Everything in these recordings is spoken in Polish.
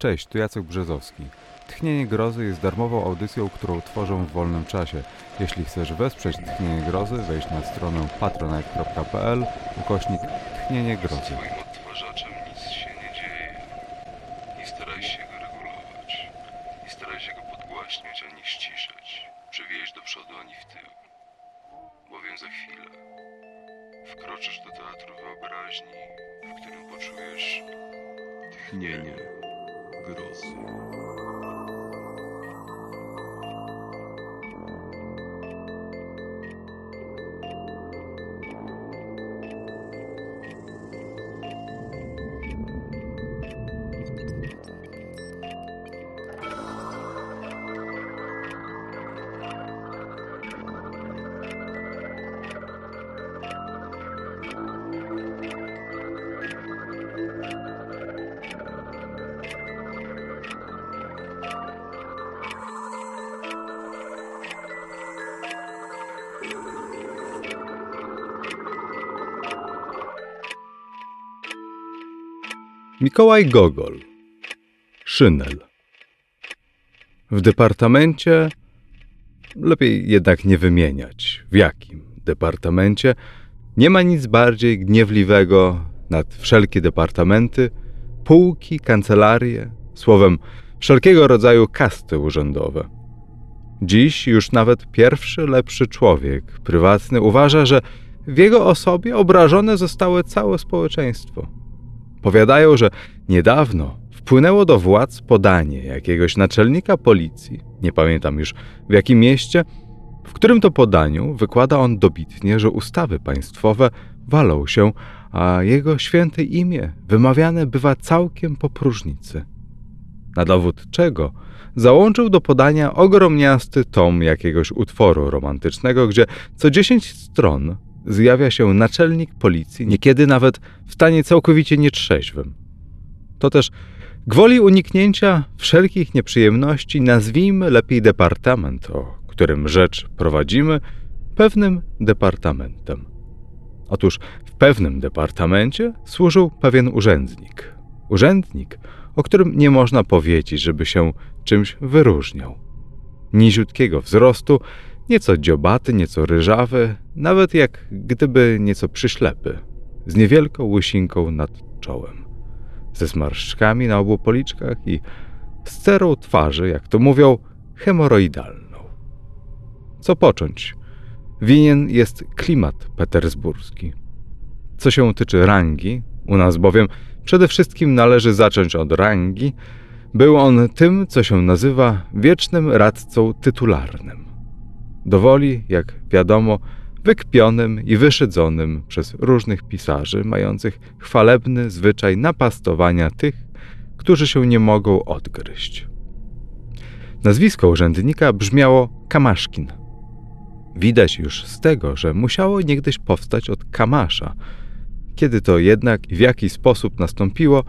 Cześć, tu Jacek Brzezowski. Tchnienie Grozy jest darmową audycją, którą tworzę w wolnym czasie. Jeśli chcesz wesprzeć Tchnienie Grozy, wejdź na stronę patronite.pl ukośnik Tchnienie Grozy. Mikołaj Gogol. Szynel. W departamencie, lepiej jednak nie wymieniać, w jakim departamencie, nie ma nic bardziej gniewliwego nad wszelkie departamenty, pułki, kancelarie, słowem wszelkiego rodzaju kasty urzędowe. Dziś już nawet pierwszy lepszy człowiek prywatny uważa, że w jego osobie obrażone zostało całe społeczeństwo. Powiadają, że niedawno wpłynęło do władz podanie jakiegoś naczelnika policji, nie pamiętam już w jakim mieście, w którym to podaniu wykłada on dobitnie, że ustawy państwowe walą się, a jego święte imię wymawiane bywa całkiem po próżnicy. Na dowód czego? Załączył do podania ogromniasty tom jakiegoś utworu romantycznego, gdzie co dziesięć stron zjawia się naczelnik policji, niekiedy nawet w stanie całkowicie nietrzeźwym. To też gwoli uniknięcia wszelkich nieprzyjemności nazwijmy lepiej departament, o którym rzecz prowadzimy, pewnym departamentem. Otóż w pewnym departamencie służył pewien urzędnik. Urzędnik, o którym nie można powiedzieć, żeby się czymś wyróżniał. Niziutkiego wzrostu, nieco dziobaty, nieco ryżawy, nawet jak gdyby nieco przyślepy, z niewielką łysinką nad czołem, ze zmarszczkami na obu policzkach i z cerą twarzy, jak to mówią, hemoroidalną. Co począć? Winien jest klimat petersburski. Co się tyczy rangi, u nas bowiem przede wszystkim należy zacząć od rangi, był on tym, co się nazywa wiecznym radcą tytularnym. Dowoli, jak wiadomo, wykpionym i wyszydzonym przez różnych pisarzy, mających chwalebny zwyczaj napastowania tych, którzy się nie mogą odgryźć. Nazwisko urzędnika brzmiało Kamaszkin. Widać już z tego, że musiało niegdyś powstać od Kamasza. Kiedy to jednak i w jaki sposób nastąpiło,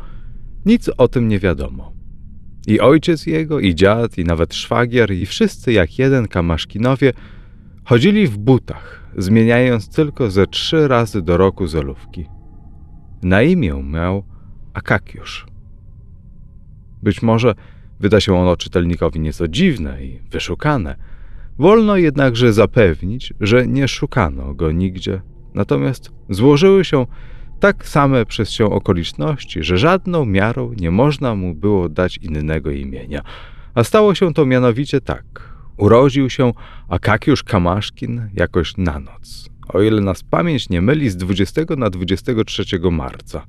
nic o tym nie wiadomo. I ojciec jego, i dziad, i nawet szwagier, i wszyscy jak jeden Kamaszkinowie chodzili w butach, zmieniając tylko ze trzy razy do roku zolówki. Na imię miał Akakiusz. Być może wyda się ono czytelnikowi nieco dziwne i wyszukane. Wolno jednakże zapewnić, że nie szukano go nigdzie, natomiast złożyły się tak same przez się okoliczności, że żadną miarą nie można mu było dać innego imienia. A stało się to mianowicie tak. Urodził się Akakiusz Kamaszkin jakoś na noc, o ile nas pamięć nie myli, z 20 na 23 marca.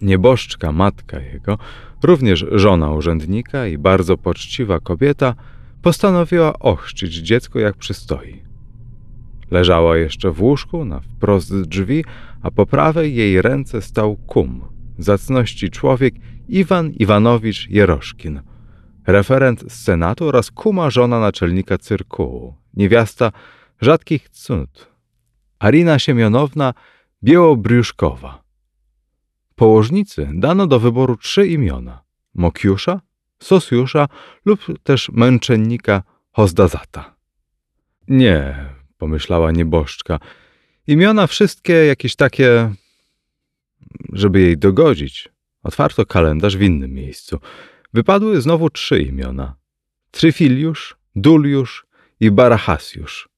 Nieboszczka matka jego, również żona urzędnika i bardzo poczciwa kobieta, postanowiła ochrzcić dziecko jak przystoi. Leżała jeszcze w łóżku na wprost drzwi, a po prawej jej ręce stał kum, zacności człowiek Iwan Iwanowicz Jeroszkin, referent z Senatu oraz kuma żona naczelnika cyrkułu, niewiasta rzadkich cnót, Arina Siemionowna Białobriuszkowa. Położnicy dano do wyboru trzy imiona – Mokiusza, Sosjusza lub też męczennika Hozdazata. Nie, pomyślała nieboszczka. Imiona wszystkie jakieś takie, żeby jej dogodzić. Otwarto kalendarz w innym miejscu. wypadły znowu trzy imiona. Tryfiliusz, Duliusz i Barachasjusz.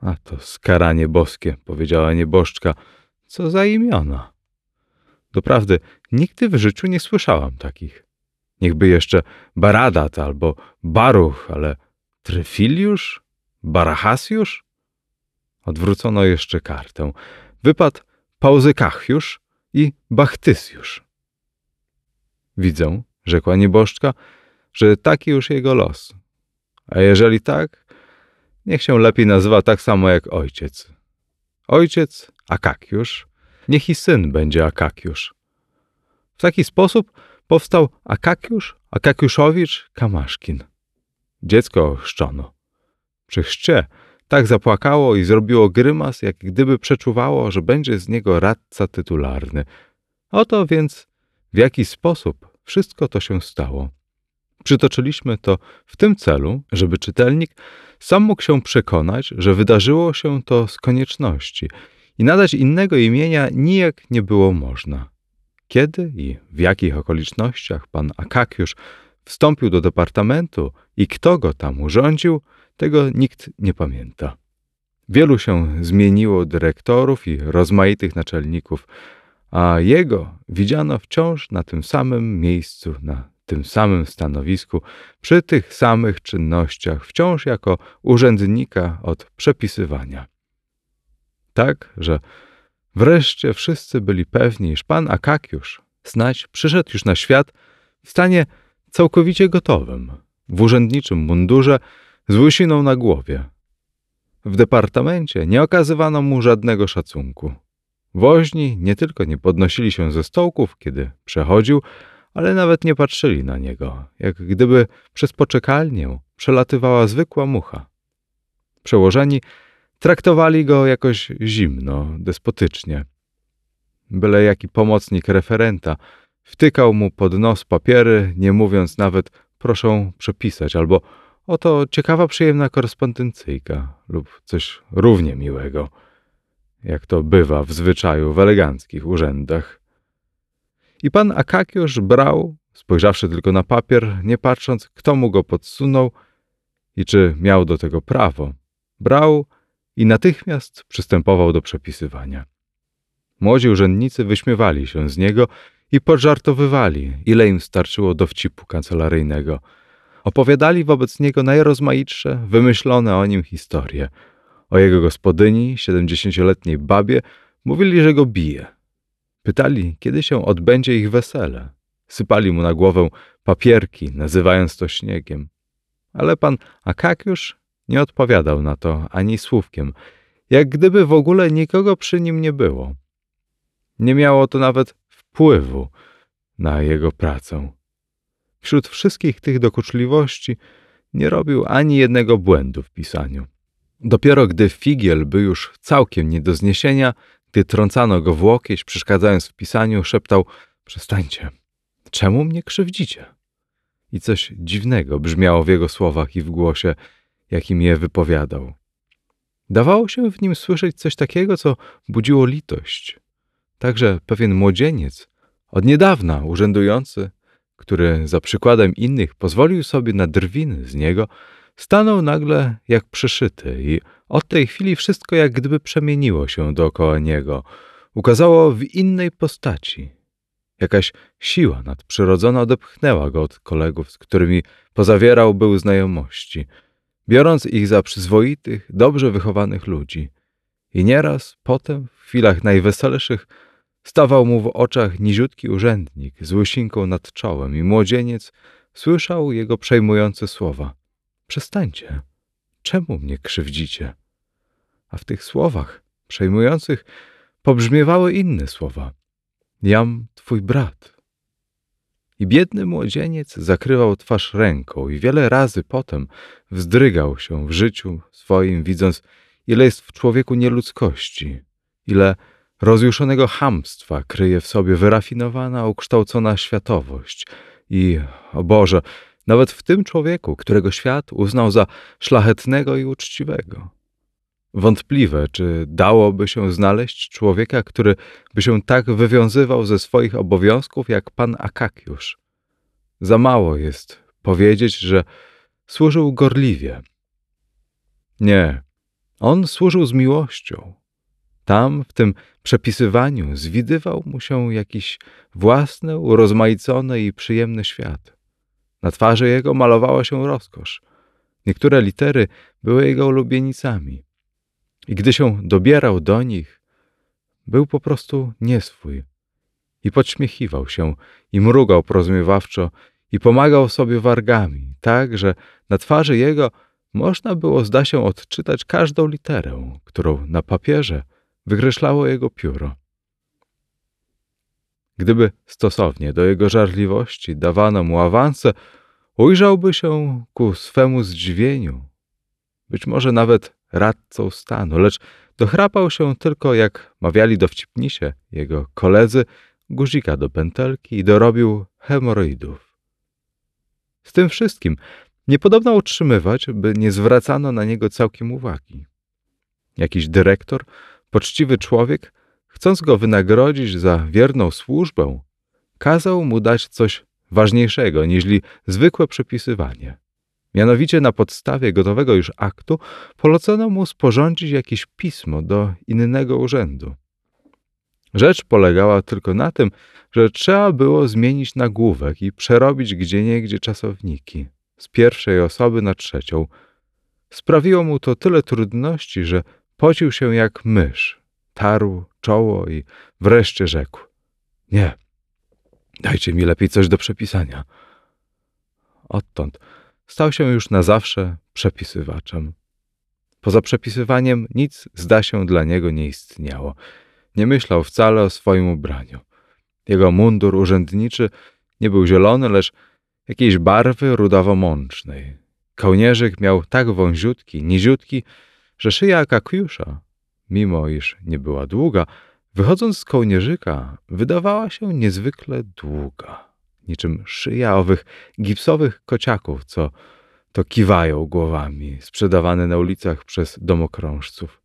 A to skaranie boskie, powiedziała nieboszczka. Co za imiona? Doprawdy, nigdy w życiu nie słyszałam takich. Niechby jeszcze Baradat albo Baruch, ale Tryfiliusz? Barachasjusz? Odwrócono jeszcze kartę. Wypadł Pauzykachiusz i Bachtysjusz. Widzę, rzekła nieboszczka, że taki już jego los. A jeżeli tak, niech się lepiej nazywa tak samo jak ojciec. Ojciec Akakiusz, niech i syn będzie Akakiusz. W taki sposób powstał Akakiusz, Akakiuszowicz, Kamaszkin. Dziecko chrzczono. Przy chrzcie tak zapłakało i zrobiło grymas, jak gdyby przeczuwało, że będzie z niego radca tytularny. Oto więc w jaki sposób wszystko to się stało. Przytoczyliśmy to w tym celu, żeby czytelnik sam mógł się przekonać, że wydarzyło się to z konieczności i nadać innego imienia nijak nie było można. Kiedy i w jakich okolicznościach pan Akakiusz wstąpił do departamentu i kto go tam urządził, tego nikt nie pamięta. Wielu się zmieniło dyrektorów i rozmaitych naczelników, a jego widziano wciąż na tym samym miejscu, na tym samym stanowisku, przy tych samych czynnościach, wciąż jako urzędnika od przepisywania. Tak, że wreszcie wszyscy byli pewni, iż pan Akakiusz znać przyszedł już na świat w stanie całkowicie gotowym, w urzędniczym mundurze z łysiną na głowie. W departamencie nie okazywano mu żadnego szacunku. Woźni nie tylko nie podnosili się ze stołków, kiedy przechodził, ale nawet nie patrzyli na niego, jak gdyby przez poczekalnię przelatywała zwykła mucha. Przełożeni traktowali go jakoś zimno, despotycznie. Byle jaki pomocnik referenta wtykał mu pod nos papiery, nie mówiąc nawet proszę przepisać albo oto ciekawa, przyjemna korespondencyjka lub coś równie miłego, jak to bywa w zwyczaju w eleganckich urzędach. I pan Akakiusz brał, spojrzawszy tylko na papier, nie patrząc, kto mu go podsunął i czy miał do tego prawo, brał i natychmiast przystępował do przepisywania. Młodzi urzędnicy wyśmiewali się z niego i podżartowywali, ile im starczyło dowcipu kancelaryjnego. Opowiadali wobec niego najrozmaitsze, wymyślone o nim historie. O jego gospodyni, siedemdziesięcioletniej babie, mówili, że go bije – Pytali, kiedy się odbędzie ich wesele. Sypali mu na głowę papierki, nazywając to śniegiem. Ale pan Akakiusz nie odpowiadał na to ani słówkiem, jak gdyby w ogóle nikogo przy nim nie było. Nie miało to nawet wpływu na jego pracę. Wśród wszystkich tych dokuczliwości nie robił ani jednego błędu w pisaniu. Dopiero gdy figiel był już całkiem nie do zniesienia, gdy trącano go w łokieć, przeszkadzając w pisaniu, szeptał: Przestańcie, czemu mnie krzywdzicie? I coś dziwnego brzmiało w jego słowach i w głosie, jakim je wypowiadał. Dawało się w nim słyszeć coś takiego, co budziło litość. Także pewien młodzieniec, od niedawna urzędujący, który za przykładem innych pozwolił sobie na drwiny z niego, stanął nagle jak przyszyty i od tej chwili wszystko jak gdyby przemieniło się dookoła niego, ukazało w innej postaci. Jakaś siła nadprzyrodzona odepchnęła go od kolegów, z którymi pozawierał był znajomości, biorąc ich za przyzwoitych, dobrze wychowanych ludzi. I nieraz potem, w chwilach najweselszych, stawał mu w oczach niziutki urzędnik z łysinką nad czołem i młodzieniec słyszał jego przejmujące słowa. Przestańcie. Czemu mnie krzywdzicie? A w tych słowach przejmujących pobrzmiewały inne słowa. Jam twój brat. I biedny młodzieniec zakrywał twarz ręką i wiele razy potem wzdrygał się w życiu swoim, widząc, ile jest w człowieku nieludzkości, ile rozjuszonego hamstwa kryje w sobie wyrafinowana, ukształcona światowość. I, o Boże, nawet w tym człowieku, którego świat uznał za szlachetnego i uczciwego. Wątpliwe, czy dałoby się znaleźć człowieka, który by się tak wywiązywał ze swoich obowiązków jak pan Akakiusz. za mało jest powiedzieć, że służył gorliwie. Nie, on służył z miłością. Tam, w tym przepisywaniu, zwidywał mu się jakiś własny, urozmaicony i przyjemny świat. Na twarzy jego malowała się rozkosz. Niektóre litery były jego ulubienicami. I gdy się dobierał do nich, był po prostu nieswój. I podśmiechiwał się, i mrugał porozumiewawczo, i pomagał sobie wargami, tak, że na twarzy jego można było, zda się, odczytać każdą literę, którą na papierze wykreślało jego pióro. Gdyby stosownie do jego żarliwości dawano mu awanse, ujrzałby się ku swemu zdziwieniu, być może nawet radcą stanu, lecz dochrapał się tylko, jak mawiali dowcipnisie jego koledzy, guzika do pętelki i dorobił hemoroidów. Z tym wszystkim nie podobno utrzymywać, by nie zwracano na niego całkiem uwagi. Jakiś dyrektor, poczciwy człowiek, chcąc go wynagrodzić za wierną służbę, kazał mu dać coś ważniejszego niż zwykłe przepisywanie. Mianowicie na podstawie gotowego już aktu polecono mu sporządzić jakieś pismo do innego urzędu. Rzecz polegała tylko na tym, że trzeba było zmienić nagłówek i przerobić gdzieniegdzie czasowniki z pierwszej osoby na trzecią. Sprawiło mu to tyle trudności, że pocił się jak mysz, tarł czoło i wreszcie rzekł: Nie, dajcie mi lepiej coś do przepisania. Odtąd stał się już na zawsze przepisywaczem. Poza przepisywaniem nic, zda się, dla niego nie istniało. Nie myślał wcale o swoim ubraniu. Jego mundur urzędniczy nie był zielony, lecz jakiejś barwy rudawo-mącznej. Kołnierzyk miał tak wąziutki, niziutki, że szyja akakiusza, mimo iż nie była długa, wychodząc z kołnierzyka, wydawała się niezwykle długa, niczym szyja owych gipsowych kociaków, co to kiwają głowami, sprzedawane na ulicach przez domokrążców.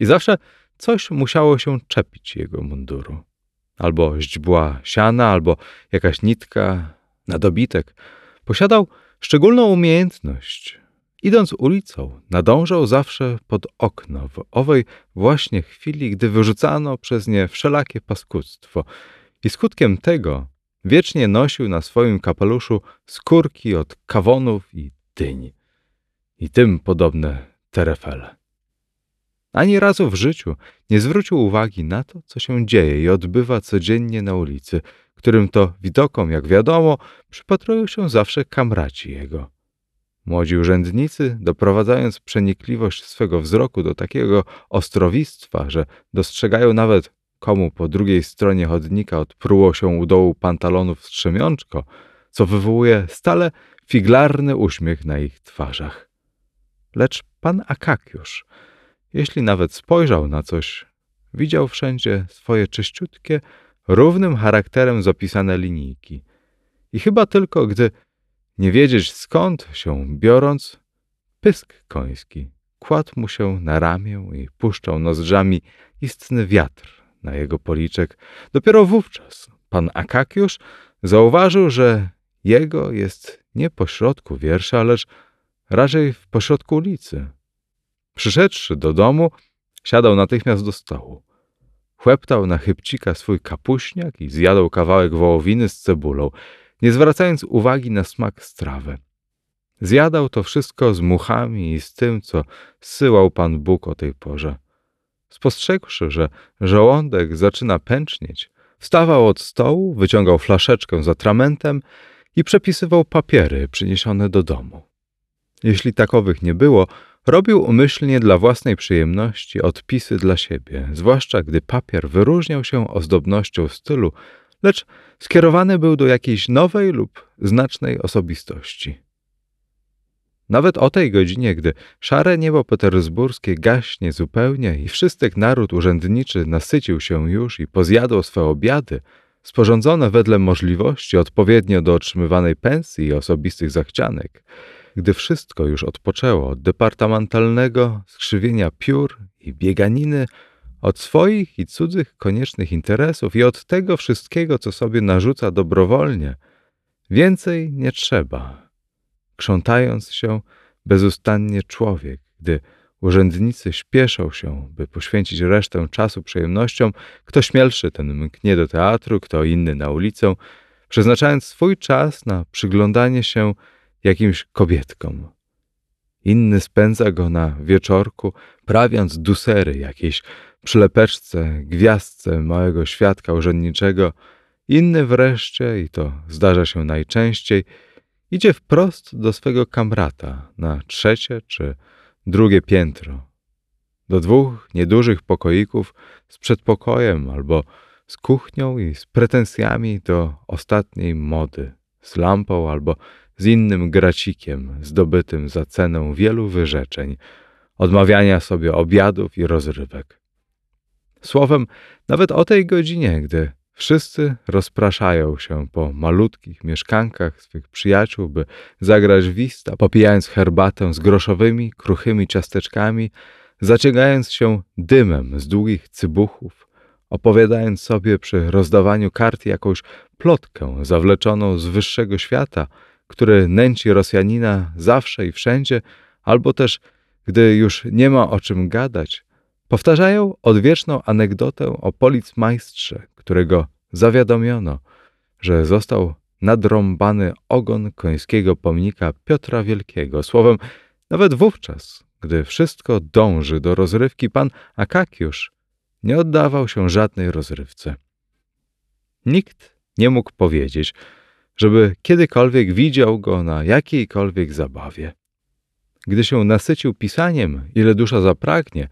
I zawsze coś musiało się czepić jego munduru. Albo źdźbła siana, albo jakaś nitka, na dobitek. Posiadał szczególną umiejętność. Idąc ulicą, nadążał zawsze pod okno w owej właśnie chwili, gdy wyrzucano przez nie wszelakie paskudztwo. I skutkiem tego wiecznie nosił na swoim kapeluszu skórki od kawonów i dyń. I tym podobne terefele. Ani razu w życiu nie zwrócił uwagi na to, co się dzieje i odbywa codziennie na ulicy, którym to widokom, jak wiadomo, przypatrują się zawsze kamraci jego. Młodzi urzędnicy, doprowadzając przenikliwość swego wzroku do takiego ostrowistwa, że dostrzegają nawet komu po drugiej stronie chodnika odpruło się u dołu pantalonów strzemiączko, co wywołuje stale figlarny uśmiech na ich twarzach. Lecz pan Akakiusz, jeśli nawet spojrzał na coś, widział wszędzie swoje czyściutkie, równym charakterem zapisane linijki. I chyba tylko gdy nie wiedzieć skąd się biorąc, pysk koński kładł mu się na ramię i puszczał nozdrzami istny wiatr na jego policzek. Dopiero wówczas pan Akakiusz zauważył, że jego jest nie pośrodku wiersza, lecz raczej w pośrodku ulicy. Przyszedłszy do domu, siadał natychmiast do stołu. Chłeptał na chybcika swój kapuśniak i zjadał kawałek wołowiny z cebulą, nie zwracając uwagi na smak strawy. Zjadał to wszystko z muchami i z tym, co zsyłał pan Bóg o tej porze. Spostrzegłszy, że żołądek zaczyna pęcznieć, wstawał od stołu, wyciągał flaszeczkę z atramentem i przepisywał papiery przyniesione do domu. Jeśli takowych nie było, Robił umyślnie dla własnej przyjemności odpisy dla siebie, zwłaszcza gdy papier wyróżniał się ozdobnością stylu, lecz skierowany był do jakiejś nowej lub znacznej osobistości. Nawet o tej godzinie, gdy szare niebo petersburskie gaśnie zupełnie i wszystek naród urzędniczy nasycił się już i pozjadł swe obiady, sporządzone wedle możliwości odpowiednio do otrzymywanej pensji i osobistych zachcianek, gdy wszystko już odpoczęło od departamentalnego skrzywienia piór i bieganiny, od swoich i cudzych koniecznych interesów i od tego wszystkiego, co sobie narzuca dobrowolnie, Więcej nie trzeba. Krzątając się bezustannie człowiek, gdy urzędnicy śpieszą się, by poświęcić resztę czasu przyjemnościom, kto śmielszy, ten mknie do teatru, kto inny na ulicę, przeznaczając swój czas na przyglądanie się jakimś kobietkom. Inny spędza go na wieczorku, prawiąc dusery jakiejś przylepeczce, gwiazdce małego świadka urzędniczego. Inny wreszcie, i to zdarza się najczęściej, idzie wprost do swego kamrata na trzecie czy drugie piętro. Do dwóch niedużych pokoików z przedpokojem albo z kuchnią i z pretensjami do ostatniej mody, z lampą albo z innym gracikiem zdobytym za cenę wielu wyrzeczeń, odmawiania sobie obiadów i rozrywek. Słowem, nawet o tej godzinie, gdy wszyscy rozpraszają się po malutkich mieszkankach swych przyjaciół, by zagrać wista, popijając herbatę z groszowymi, kruchymi ciasteczkami, zaciągając się dymem z długich cybuchów, opowiadając sobie przy rozdawaniu kart jakąś plotkę zawleczoną z wyższego świata, który nęci Rosjanina zawsze i wszędzie, albo też, gdy już nie ma o czym gadać, powtarzają odwieczną anegdotę o policmajstrze, którego zawiadomiono, że został nadrąbany ogon końskiego pomnika Piotra Wielkiego. Słowem, nawet wówczas, gdy wszystko dąży do rozrywki, pan Akakiusz nie oddawał się żadnej rozrywce. Nikt nie mógł powiedzieć, żeby kiedykolwiek widział go na jakiejkolwiek zabawie. Gdy się nasycił pisaniem, ile dusza zapragnie,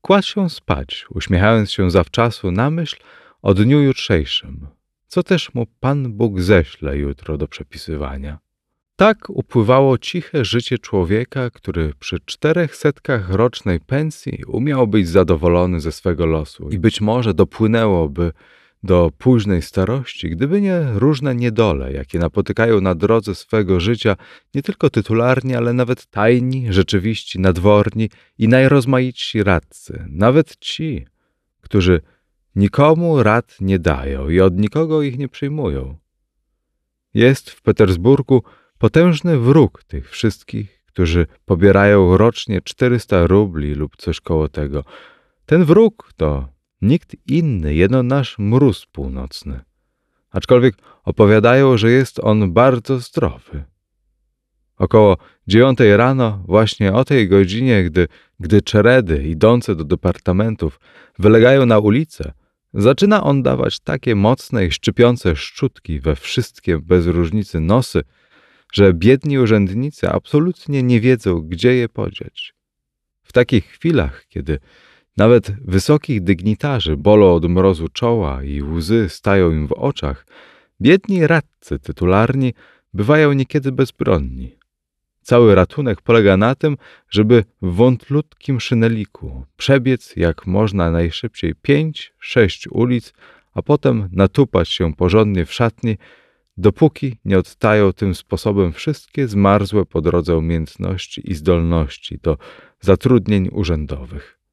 kładł się spać, uśmiechając się zawczasu na myśl o dniu jutrzejszym, co też mu Pan Bóg ześle jutro do przepisywania. Tak upływało ciche życie człowieka, który przy czterech setkach rocznej pensji umiał być zadowolony ze swego losu i być może dopłynęłoby do późnej starości, gdyby nie różne niedole, jakie napotykają na drodze swego życia nie tylko tytularni, ale nawet tajni, rzeczywiści, nadworni i najrozmaitsi radcy, nawet ci, którzy nikomu rad nie dają i od nikogo ich nie przyjmują. Jest w Petersburgu potężny wróg tych wszystkich, którzy pobierają rocznie 400 rubli lub coś koło tego. Ten wróg to nikt inny, jedno nasz mróz północny. Aczkolwiek opowiadają, że jest on bardzo zdrowy. Około dziewiątej rano, właśnie o tej godzinie, gdy, gdy czeredy idące do departamentów wylegają na ulicę, zaczyna on dawać takie mocne i szczypiące szczutki we wszystkie bez różnicy nosy, że biedni urzędnicy absolutnie nie wiedzą, gdzie je podziać. W takich chwilach, kiedy nawet wysokich dygnitarzy bolą od mrozu czoła i łzy stają im w oczach, biedni radcy tytularni bywają niekiedy bezbronni. Cały ratunek polega na tym, żeby w wątlutkim szyneliku przebiec jak można najszybciej pięć, sześć ulic, a potem natupać się porządnie w szatni, dopóki nie odtają tym sposobem wszystkie zmarzłe po drodze umiejętności i zdolności do zatrudnień urzędowych.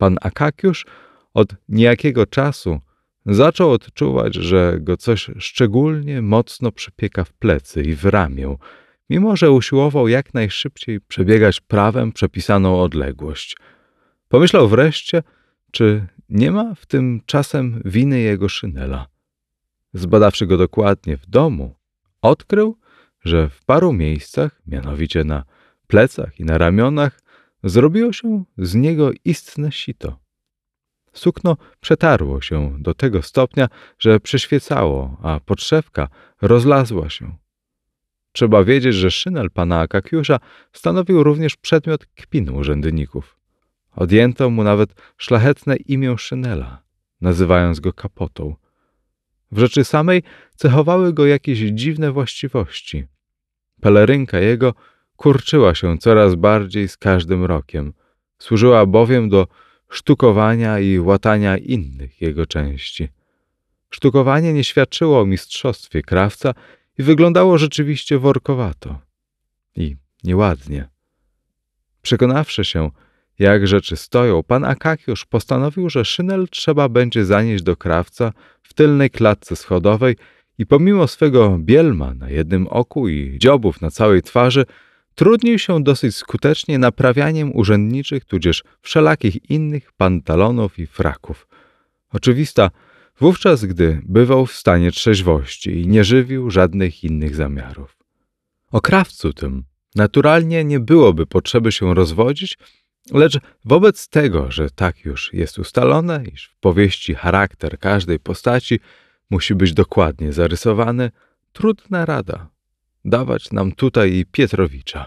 Pan Akakiusz od niejakiego czasu zaczął odczuwać, że go coś szczególnie mocno przypieka w plecy i w ramię, mimo że usiłował jak najszybciej przebiegać prawem przepisaną odległość. Pomyślał wreszcie, czy nie ma w tym czasem winy jego szynela. Zbadawszy go dokładnie w domu, odkrył, że w paru miejscach, mianowicie na plecach i na ramionach, zrobiło się z niego istne sito. Sukno przetarło się do tego stopnia, że przyświecało, a podszewka rozlazła się. Trzeba wiedzieć, że szynel pana Akakiusza stanowił również przedmiot kpin urzędników. Odjęto mu nawet szlachetne imię szynela, nazywając go kapotą. W rzeczy samej cechowały go jakieś dziwne właściwości. Pelerynka jego kurczyła się coraz bardziej z każdym rokiem. Służyła bowiem do sztukowania i łatania innych jego części. Sztukowanie nie świadczyło o mistrzostwie krawca i wyglądało rzeczywiście workowato i nieładnie. Przekonawszy się, jak rzeczy stoją, pan Akakiusz postanowił, że szynel trzeba będzie zanieść do krawca w tylnej klatce schodowej i pomimo swego bielma na jednym oku i dziobów na całej twarzy, trudnił się dosyć skutecznie naprawianiem urzędniczych tudzież wszelakich innych pantalonów i fraków. Oczywista wówczas, gdy bywał w stanie trzeźwości i nie żywił żadnych innych zamiarów. O krawcu tym naturalnie nie byłoby potrzeby się rozwodzić, lecz wobec tego, że tak już jest ustalone, iż w powieści charakter każdej postaci musi być dokładnie zarysowany, trudna rada dawać nam tutaj Pietrowicza.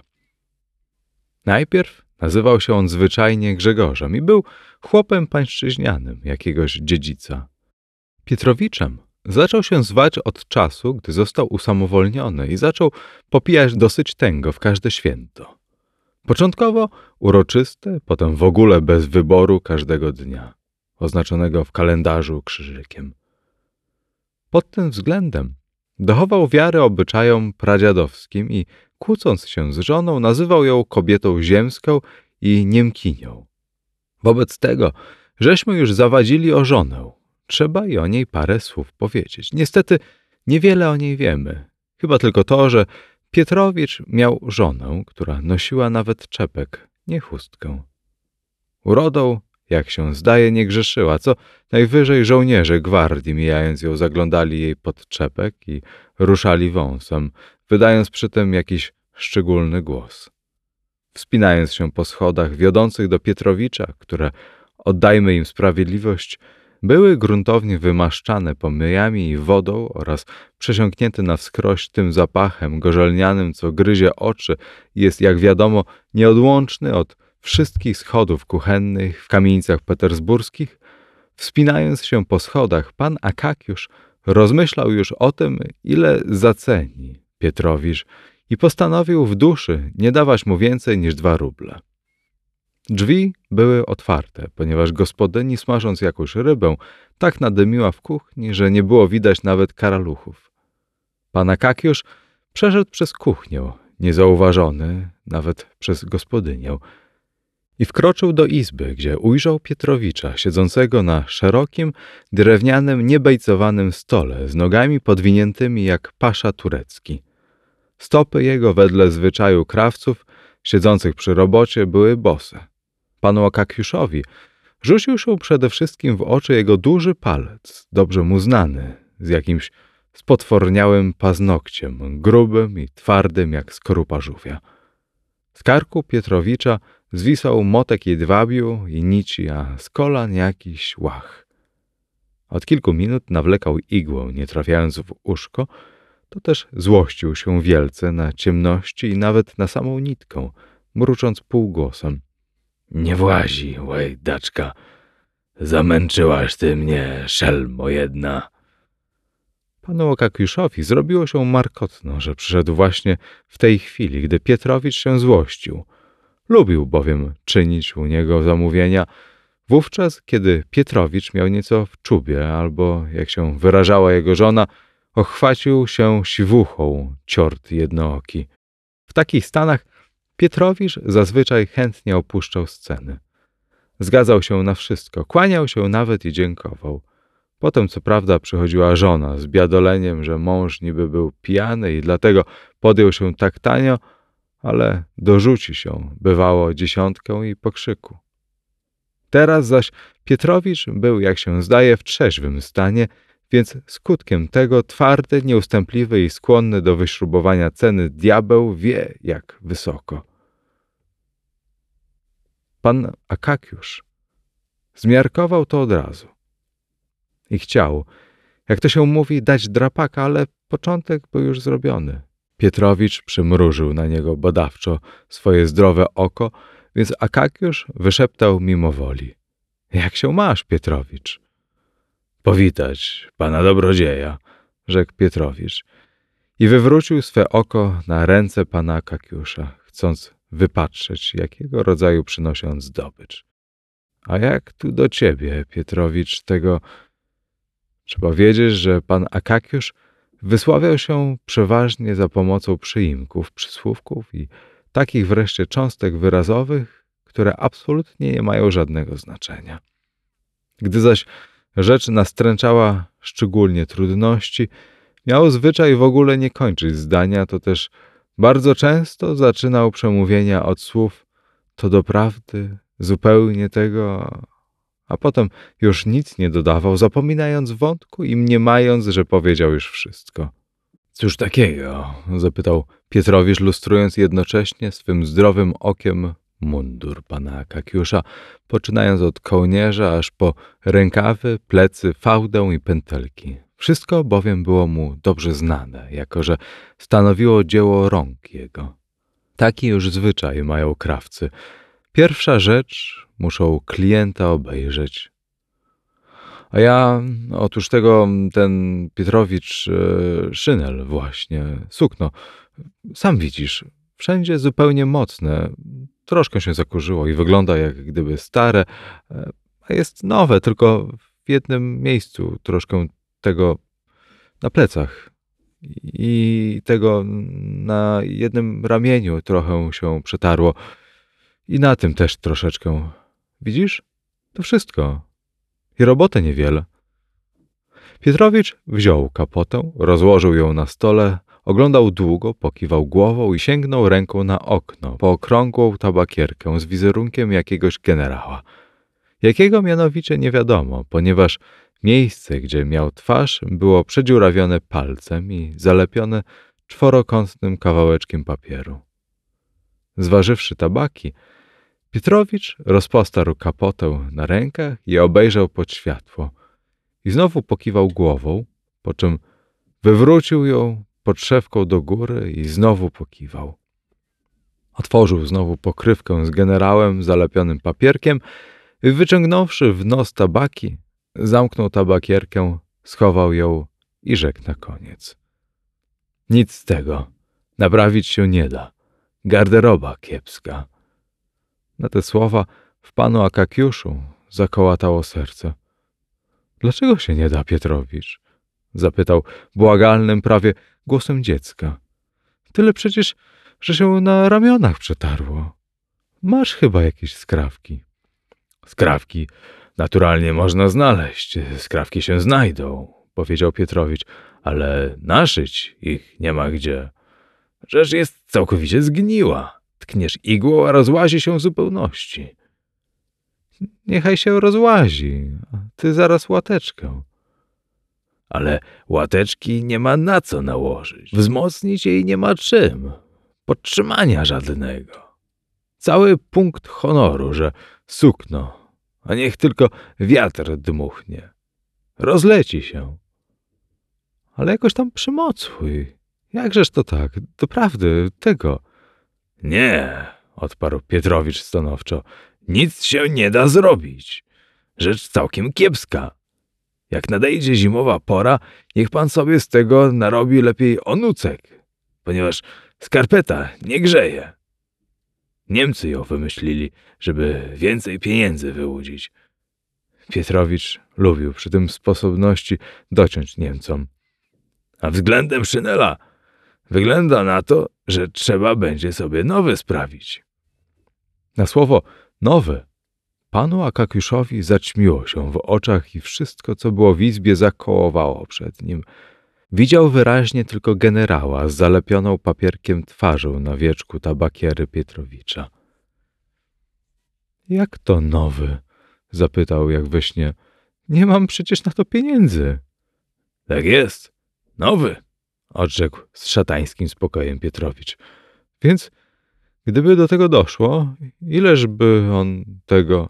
Najpierw nazywał się on zwyczajnie Grzegorzem i był chłopem pańszczyźnianym jakiegoś dziedzica. Pietrowiczem zaczął się zwać od czasu, gdy został usamowolniony i zaczął popijać dosyć tęgo w każde święto. Początkowo uroczyste, potem w ogóle bez wyboru każdego dnia, oznaczonego w kalendarzu krzyżykiem. Pod tym względem dochował wiary obyczajom pradziadowskim i kłócąc się z żoną, nazywał ją kobietą ziemską i niemkinią. Wobec tego, żeśmy już zawadzili o żonę, trzeba i o niej parę słów powiedzieć. Niestety niewiele o niej wiemy, chyba tylko to, że Pietrowicz miał żonę, która nosiła nawet czepek, nie chustkę. Urodą, jak się zdaje, nie grzeszyła, co najwyżej żołnierze gwardii, mijając ją, zaglądali jej pod czepek i ruszali wąsem, wydając przy tym jakiś szczególny głos. Wspinając się po schodach wiodących do Pietrowicza, które, oddajmy im sprawiedliwość, były gruntownie wymaszczane pomyjami i wodą oraz przesiąknięte na wskroś tym zapachem gorzelnianym, co gryzie oczy jest, jak wiadomo, nieodłączny od wszystkich schodów kuchennych w kamienicach petersburskich, wspinając się po schodach, pan Akakiusz rozmyślał już o tym, ile zaceni Pietrowicz i postanowił w duszy nie dawać mu więcej niż dwa ruble. Drzwi były otwarte, ponieważ gospodyni, smażąc jakąś rybę, tak nadymiła w kuchni, że nie było widać nawet karaluchów. Pan Akakiusz przeszedł przez kuchnię, niezauważony nawet przez gospodynię, i wkroczył do izby, gdzie ujrzał Pietrowicza, siedzącego na szerokim, drewnianym, niebejcowanym stole, z nogami podwiniętymi jak pasza turecki. Stopy jego, wedle zwyczaju krawców, siedzących przy robocie, były bose. Panu Akakiuszowi rzucił się przede wszystkim w oczy jego duży palec, dobrze mu znany, z jakimś spotworniałym paznokciem, grubym i twardym jak skorupa żółwia. Z karku Pietrowicza zwisał motek jedwabiu i nici, a z kolan jakiś łach. Od kilku minut nawlekał igłę, nie trafiając w uszko, to też złościł się wielce na ciemności i nawet na samą nitkę, mrucząc półgłosem. Nie włazi, łejdaczka, zamęczyłaś ty mnie, szelmo jedna. Panu Okakiuszowi zrobiło się markotno, że przyszedł właśnie w tej chwili, gdy Pietrowicz się złościł – Lubił bowiem czynić u niego zamówienia, wówczas, kiedy Pietrowicz miał nieco w czubie, albo, jak się wyrażała jego żona, ochwacił się siwuchą ciort jednooki. W takich stanach Pietrowicz zazwyczaj chętnie opuszczał sceny. Zgadzał się na wszystko, kłaniał się nawet i dziękował. Potem, co prawda, przychodziła żona z biadoleniem, że mąż niby był pijany i dlatego podjął się tak tanio, ale dorzuci się, bywało, dziesiątkę i pokrzyku. Teraz zaś Pietrowicz był, jak się zdaje, w trzeźwym stanie, więc skutkiem tego twardy, nieustępliwy i skłonny do wyśrubowania ceny diabeł wie, jak wysoko. Pan Akakiusz zmiarkował to od razu i chciał, jak to się mówi, dać drapaka, ale początek był już zrobiony. Pietrowicz przymrużył na niego badawczo swoje zdrowe oko, więc Akakiusz wyszeptał mimo woli. Jak się masz, Pietrowicz? Powitać pana dobrodzieja, rzekł Pietrowicz i wywrócił swe oko na ręce pana Akakiusza, chcąc wypatrzeć, jakiego rodzaju przynosi on zdobycz. A jak tu do ciebie, Pietrowicz, tego... Trzeba wiedzieć, że pan Akakiusz Wysławiał się przeważnie za pomocą przyimków, przysłówków i takich wreszcie cząstek wyrazowych, które absolutnie nie mają żadnego znaczenia. Gdy zaś rzecz nastręczała szczególnie trudności, Miał zwyczaj w ogóle nie kończyć zdania, to też bardzo często zaczynał przemówienia od słów to doprawdy zupełnie tego, a potem już nic nie dodawał, zapominając wątku i mniemając, że powiedział już wszystko. Cóż takiego? zapytał Pietrowicz, lustrując jednocześnie swym zdrowym okiem mundur pana Kakiusza, poczynając od kołnierza aż po rękawy, plecy, fałdę i pętelki. Wszystko bowiem było mu dobrze znane, jako że stanowiło dzieło rąk jego. Taki już zwyczaj mają krawcy. Pierwsza rzecz muszą klienta obejrzeć. A ja, otóż tego, ten Pietrowicz e, Szynel właśnie, sukno, sam widzisz, wszędzie zupełnie mocne, troszkę się zakurzyło i wygląda jak gdyby stare, e, a jest nowe, tylko w jednym miejscu troszkę tego na plecach. I tego na jednym ramieniu trochę się przetarło i na tym też troszeczkę. Widzisz? To wszystko. I robotę niewiele. Pietrowicz wziął kapotę, rozłożył ją na stole, oglądał długo, pokiwał głową i sięgnął ręką na okno po okrągłą tabakierkę z wizerunkiem jakiegoś generała. Jakiego mianowicie nie wiadomo, ponieważ miejsce, gdzie miał twarz, było przedziurawione palcem i zalepione czworokątnym kawałeczkiem papieru. Zważywszy tabaki, Pietrowicz rozpostarł kapotę na rękach i obejrzał pod światło. I znowu pokiwał głową, po czym wywrócił ją podszewką do góry i znowu pokiwał. Otworzył znowu pokrywkę z generałem zalepionym papierkiem i wyciągnąwszy w nos tabaki, zamknął tabakierkę, schował ją i rzekł na koniec. Nic z tego. Naprawić się nie da. Garderoba kiepska. Na te słowa w panu Akakiuszu zakołatało serce. Dlaczego się nie da, Pietrowicz? Zapytał błagalnym prawie głosem dziecka. Tyle przecież, że się na ramionach przetarło. Masz chyba jakieś skrawki. Skrawki naturalnie można znaleźć. Skrawki się znajdą, powiedział Pietrowicz, ale naszyć ich nie ma gdzie. Rzecz jest całkowicie zgniła. Tkniesz igłą, a rozłazi się w zupełności. Niechaj się rozłazi, a ty zaraz łateczkę. Ale łateczki nie ma na co nałożyć. Wzmocnić jej nie ma czym. Podtrzymania żadnego. Cały punkt honoru, że sukno, a niech tylko wiatr dmuchnie. Rozleci się. Ale jakoś tam przymocuj. Jakżeż to tak? Doprawdy, tego. Nie, odparł Pietrowicz stanowczo. Nic się nie da zrobić. Rzecz całkiem kiepska. Jak nadejdzie zimowa pora, niech pan sobie z tego narobi lepiej onucek, ponieważ skarpeta nie grzeje. Niemcy ją wymyślili, żeby więcej pieniędzy wyłudzić. Pietrowicz lubił przy tym sposobności dociąć Niemcom. A względem Szynela wygląda na to, że trzeba będzie sobie nowy sprawić. Na słowo nowy panu Akakiuszowi zaćmiło się w oczach i wszystko, co było w izbie, zakołowało przed nim. Widział wyraźnie tylko generała z zalepioną papierkiem twarzą na wieczku tabakiery Pietrowicza. Jak to nowy? zapytał jak we śnie. Nie mam przecież na to pieniędzy. Tak jest, nowy, odrzekł z szatańskim spokojem Pietrowicz. Więc gdyby do tego doszło, ileż by on tego...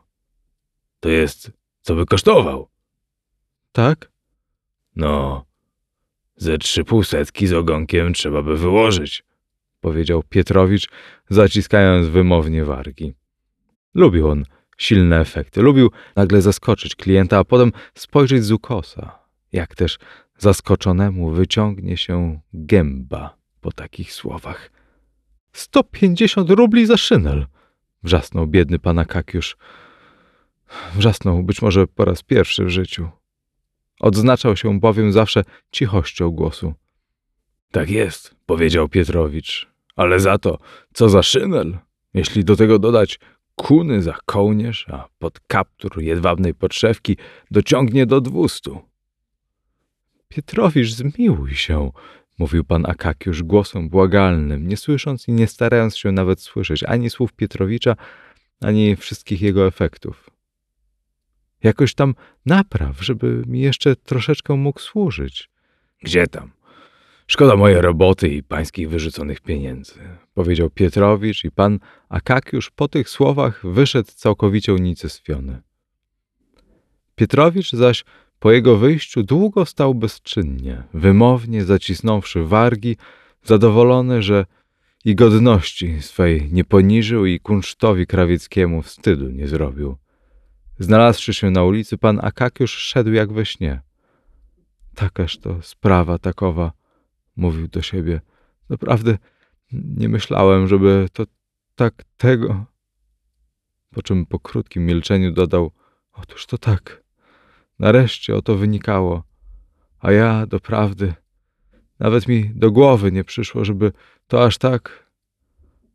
To jest, co by kosztował? Tak? No, ze trzy półsetki z ogonkiem trzeba by wyłożyć, powiedział Pietrowicz, zaciskając wymownie wargi. Lubił on silne efekty, lubił nagle zaskoczyć klienta, a potem spojrzeć z ukosa, jak też zaskoczonemu wyciągnie się gęba po takich słowach. Sto pięćdziesiąt rubli za szynel! wrzasnął biedny pan Akakiusz. Wrzasnął być może po raz pierwszy w życiu. Odznaczał się bowiem zawsze cichością głosu. Tak jest, powiedział Pietrowicz, ale za to, co za szynel, jeśli do tego dodać kuny za kołnierz, a pod kaptur jedwabnej podszewki dociągnie do dwustu. Pietrowicz, zmiłuj się, mówił pan Akakiusz głosem błagalnym, nie słysząc i nie starając się nawet słyszeć ani słów Pietrowicza, ani wszystkich jego efektów. Jakoś tam napraw, żeby mi jeszcze troszeczkę mógł służyć. Gdzie tam? Szkoda mojej roboty i pańskich wyrzuconych pieniędzy, powiedział Pietrowicz i pan Akakiusz po tych słowach wyszedł całkowicie unicestwiony. Pietrowicz zaś po jego wyjściu długo stał bezczynnie, wymownie zacisnąwszy wargi, zadowolony, że i godności swej nie poniżył i kunsztowi krawieckiemu wstydu nie zrobił. Znalazłszy się na ulicy, pan Akakiusz szedł jak we śnie. Takaż to sprawa takowa, mówił do siebie. Naprawdę nie myślałem, żeby to tak tego. Po czym po krótkim milczeniu dodał: Otóż to tak. Nareszcie o to wynikało. A ja doprawdy nawet mi do głowy nie przyszło, żeby to aż tak.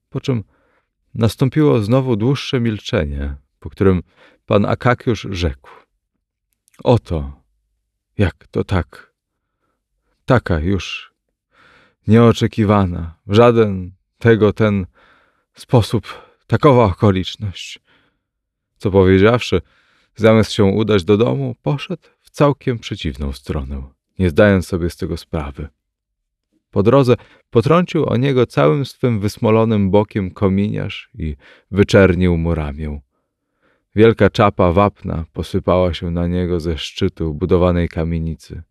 Po czym nastąpiło znowu dłuższe milczenie, po którym pan Akakiusz rzekł: Oto, jak to tak. Taka już nieoczekiwana, w żaden tego ten sposób, takowa okoliczność. Co powiedziawszy, zamiast się udać do domu, poszedł w całkiem przeciwną stronę, nie zdając sobie z tego sprawy. Po drodze potrącił o niego całym swym wysmolonym bokiem kominiarz i wyczernił mu ramię. Wielka czapa wapna posypała się na niego ze szczytu budowanej kamienicy.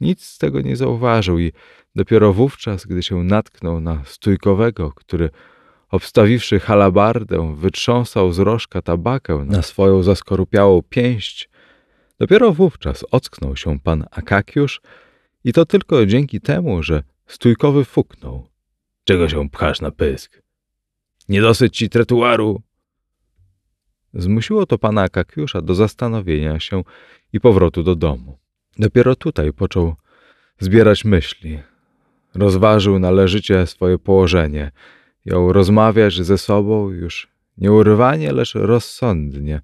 Nic z tego nie zauważył i dopiero wówczas, gdy się natknął na stójkowego, który obstawiwszy halabardę, wytrząsał z rożka tabakę na swoją zaskorupiałą pięść, dopiero wówczas ocknął się pan Akakiusz i to tylko dzięki temu, że stójkowy fuknął. Czego się pchasz na pysk? Nie dosyć ci tretuaru? Zmusiło to pana Akakiusza do zastanowienia się i powrotu do domu. Dopiero tutaj począł zbierać myśli. Rozważył należycie swoje położenie. Jął rozmawiać ze sobą już nie urwanie, lecz rozsądnie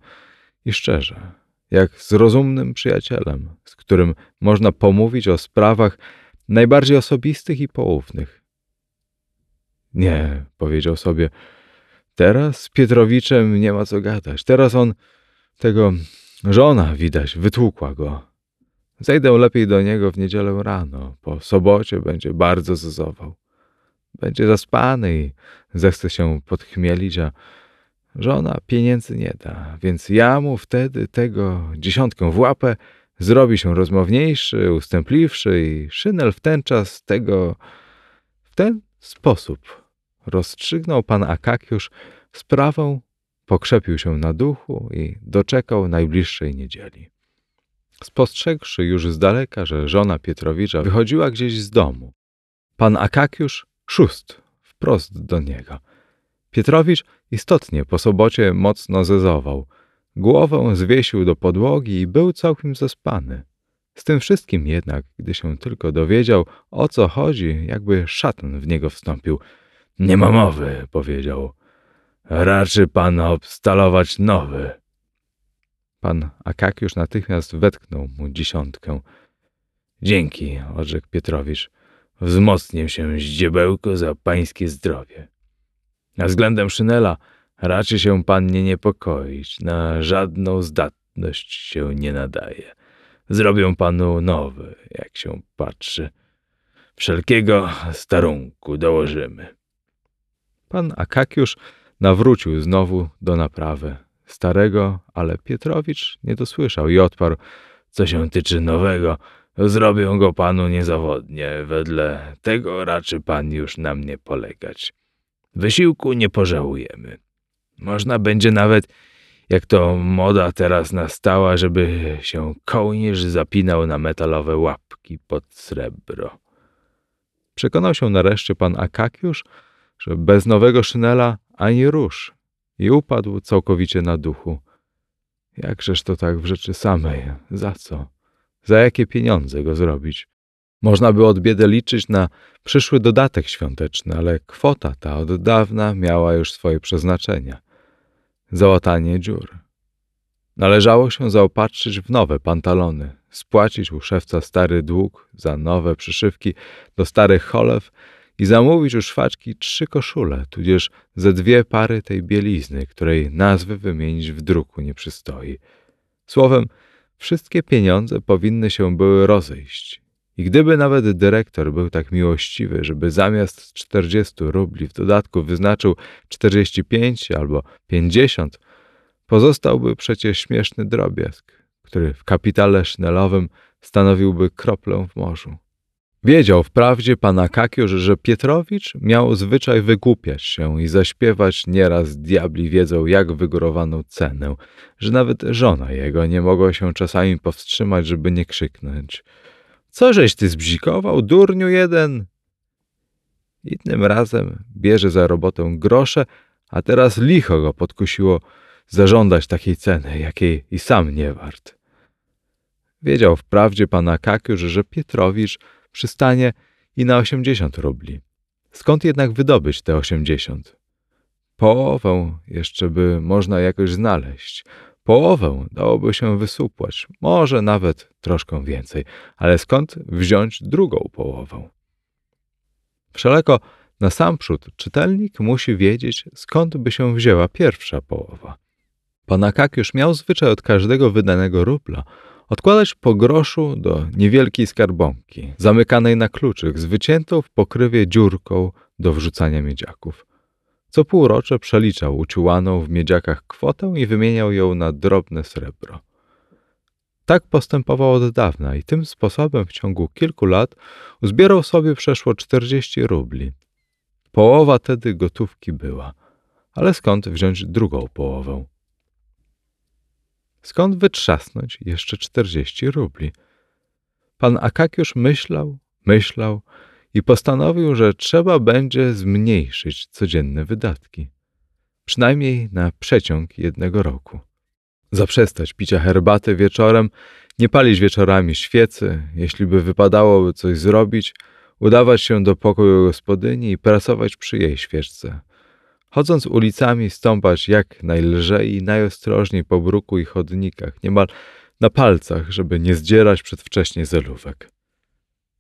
i szczerze, jak z rozumnym przyjacielem, z którym można pomówić o sprawach najbardziej osobistych i poufnych. Nie, powiedział sobie, teraz z Pietrowiczem nie ma co gadać. Teraz on tego żona widać, wytłukła go. Zejdę lepiej do niego w niedzielę rano. Po sobocie będzie bardzo zozował. Będzie zaspany i zechce się podchmielić, a żona pieniędzy nie da, więc ja mu wtedy tego dziesiątkę w łapę zrobi się rozmowniejszy, ustępliwszy i Szynel w ten czas tego w ten sposób rozstrzygnął. Pan Akakiusz sprawę, pokrzepił się na duchu i doczekał najbliższej niedzieli. Spostrzegłszy już z daleka, że żona Pietrowicza wychodziła gdzieś z domu, pan Akakiusz szóst wprost do niego. Pietrowicz istotnie po sobocie mocno zezował. Głowę zwiesił do podłogi i był całkiem zaspany. Z tym wszystkim jednak, gdy się tylko dowiedział, o co chodzi, jakby szatan w niego wstąpił. Nie ma mowy, powiedział. Raczy pan obstalować nowy. Pan Akakiusz natychmiast wetknął mu dziesiątkę. Dzięki, odrzekł Pietrowicz. Wzmocnię się zdziebełko za pańskie zdrowie. A względem Szynela raczy się pan nie niepokoić. Na żadną zdatność się nie nadaje. Zrobią panu nowy, jak się patrzy. Wszelkiego starunku dołożymy. Pan Akakiusz nawrócił znowu do naprawy starego, ale Pietrowicz nie dosłyszał i odparł, co się tyczy nowego, zrobię go panu niezawodnie, wedle tego raczy pan już na mnie polegać. Wysiłku nie pożałujemy. Można będzie nawet, jak to moda teraz nastała, żeby się kołnierz zapinał na metalowe łapki pod srebro. Przekonał się nareszcie pan Akakiusz, że bez nowego szynela ani rusz i upadł całkowicie na duchu. Jakżeż to tak w rzeczy samej? Za co? Za jakie pieniądze go zrobić? Można by od biedy liczyć na przyszły dodatek świąteczny, ale kwota ta od dawna miała już swoje przeznaczenia. Załatanie dziur. Należało się zaopatrzyć w nowe pantalony, spłacić u szewca stary dług za nowe przyszywki do starych cholew i zamówić u szwaczki trzy koszule, tudzież ze dwie pary tej bielizny, której nazwy wymienić w druku nie przystoi. Słowem, wszystkie pieniądze powinny się były rozejść. I gdyby nawet dyrektor był tak miłościwy, żeby zamiast 40 rubli w dodatku wyznaczył 45 albo 50, pozostałby przecież śmieszny drobiazg, który w kapitale sznelowym stanowiłby kroplę w morzu. Wiedział wprawdzie pan Akakiusz, że Pietrowicz miał zwyczaj wygłupiać się i zaśpiewać nieraz diabli wiedzą jak wygórowaną cenę, że nawet żona jego nie mogła się czasami powstrzymać, żeby nie krzyknąć. Co żeś ty zbzikował, durniu jeden? Innym razem bierze za robotę grosze, a teraz licho go podkusiło zażądać takiej ceny, jakiej i sam nie wart. Wiedział wprawdzie pan Akakiusz, że Pietrowicz przystanie i na osiemdziesiąt rubli. Skąd jednak wydobyć te osiemdziesiąt? Połowę jeszcze by można jakoś znaleźć. Połowę dałoby się wysupłać, może nawet troszkę więcej, ale skąd wziąć drugą połowę? Wszeleko na sam przód czytelnik musi wiedzieć, skąd by się wzięła pierwsza połowa. Pan Akakiusz miał zwyczaj od każdego wydanego rubla odkładać po groszu do niewielkiej skarbonki, zamykanej na kluczyk, z wyciętą w pokrywie dziurką do wrzucania miedziaków. Co półrocze przeliczał uciułaną w miedziakach kwotę i wymieniał ją na drobne srebro. Tak postępował od dawna i tym sposobem w ciągu kilku lat uzbierał sobie przeszło 40 rubli. Połowa tedy gotówki była, ale skąd wziąć drugą połowę? Skąd wytrzasnąć jeszcze czterdzieści rubli? Pan Akakiusz myślał, myślał i postanowił, że trzeba będzie zmniejszyć codzienne wydatki. Przynajmniej na przeciąg jednego roku. Zaprzestać picia herbaty wieczorem, nie palić wieczorami świecy, jeśli by wypadałoby coś zrobić, udawać się do pokoju gospodyni i pracować przy jej świeczce chodząc ulicami stąpać jak najlżej i najostrożniej po bruku i chodnikach, niemal na palcach, żeby nie zdzierać przedwcześnie zelówek.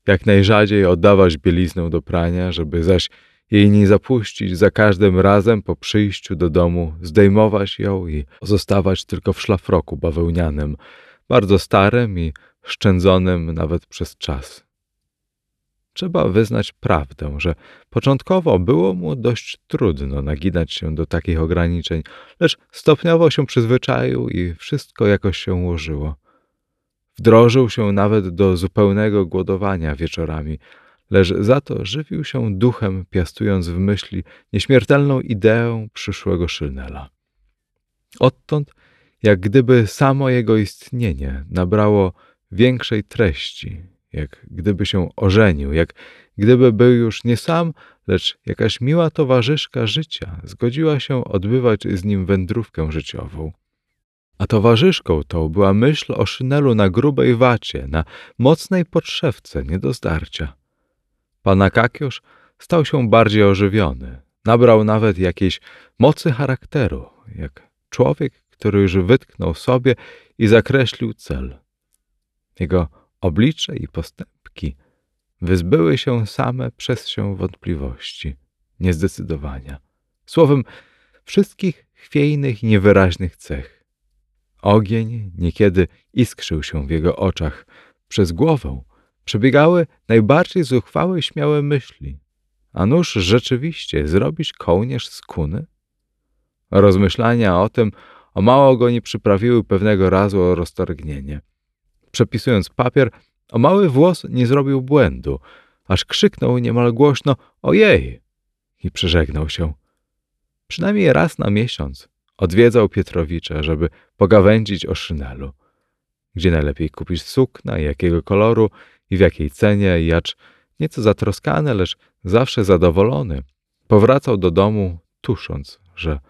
Jak najrzadziej oddawać bieliznę do prania, żeby zaś jej nie zapuścić za każdym razem po przyjściu do domu, zdejmować ją i zostawać tylko w szlafroku bawełnianym, bardzo starym i szczędzonym nawet przez czas. Trzeba wyznać prawdę, że początkowo było mu dość trudno naginać się do takich ograniczeń, lecz stopniowo się przyzwyczaił i wszystko jakoś się ułożyło. Wdrożył się nawet do zupełnego głodowania wieczorami, lecz za to żywił się duchem, piastując w myśli nieśmiertelną ideę przyszłego Szynela. Odtąd, jak gdyby samo jego istnienie nabrało większej treści jak gdyby się ożenił, jak gdyby był już nie sam, lecz jakaś miła towarzyszka życia zgodziła się odbywać z nim wędrówkę życiową. A towarzyszką tą była myśl o szynelu na grubej wacie, na mocnej podszewce nie do zdarcia. Pan Akakiusz stał się bardziej ożywiony, nabrał nawet jakiejś mocy charakteru, jak człowiek, który już wytknął sobie i zakreślił cel. Jego Oblicze i postępki wyzbyły się same przez się wątpliwości, niezdecydowania. Słowem, wszystkich chwiejnych niewyraźnych cech. Ogień niekiedy iskrzył się w jego oczach. Przez głowę przebiegały najbardziej zuchwałe śmiałe myśli. A nuż rzeczywiście zrobić kołnierz z kuny? Rozmyślania o tym o mało go nie przyprawiły pewnego razu o roztargnienie. Przepisując papier, o mały włos nie zrobił błędu, aż krzyknął niemal głośno ojej i przeżegnał się. Przynajmniej raz na miesiąc odwiedzał Pietrowicza, żeby pogawędzić o szynelu. Gdzie najlepiej kupić sukna, jakiego koloru i w jakiej cenie, jacz nieco zatroskany, lecz zawsze zadowolony, powracał do domu, tusząc, że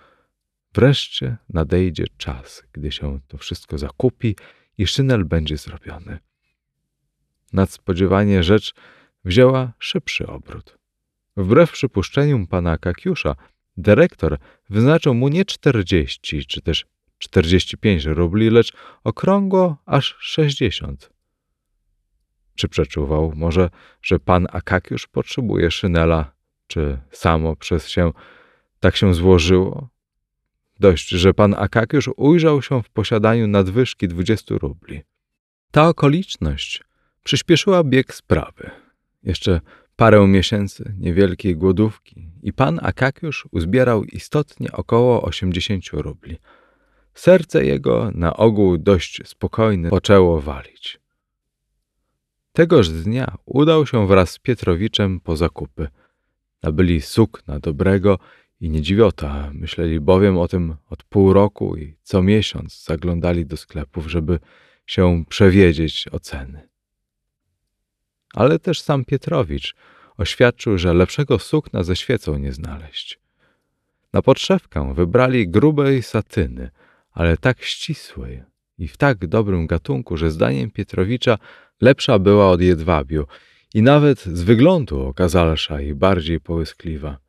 wreszcie nadejdzie czas, gdy się to wszystko zakupi i szynel będzie zrobiony. Nadspodziewanie rzecz wzięła szybszy obrót. Wbrew przypuszczeniom pana Kakiusza, dyrektor wyznaczył mu nie czterdzieści czy też 45 rubli, lecz okrągło aż 60. Czy przeczuwał może, że pan Akakiusz potrzebuje szynela, czy samo przez się tak się złożyło? Dość, że pan Akakiusz ujrzał się w posiadaniu nadwyżki 20 rubli. Ta okoliczność przyspieszyła bieg sprawy. Jeszcze parę miesięcy niewielkiej głodówki i pan Akakiusz uzbierał istotnie około 80 rubli. Serce jego, na ogół dość spokojne, poczęło walić. Tegoż dnia udał się wraz z Pietrowiczem po zakupy. Nabyli sukna dobrego i nie dziwiota, myśleli bowiem o tym od pół roku i co miesiąc zaglądali do sklepów, żeby się przewiedzieć o ceny. Ale też sam Pietrowicz oświadczył, że lepszego sukna ze świecą nie znaleźć. Na podszewkę wybrali grubej satyny, ale tak ścisłej i w tak dobrym gatunku, że zdaniem Pietrowicza lepsza była od jedwabiu i nawet z wyglądu okazalsza i bardziej połyskliwa.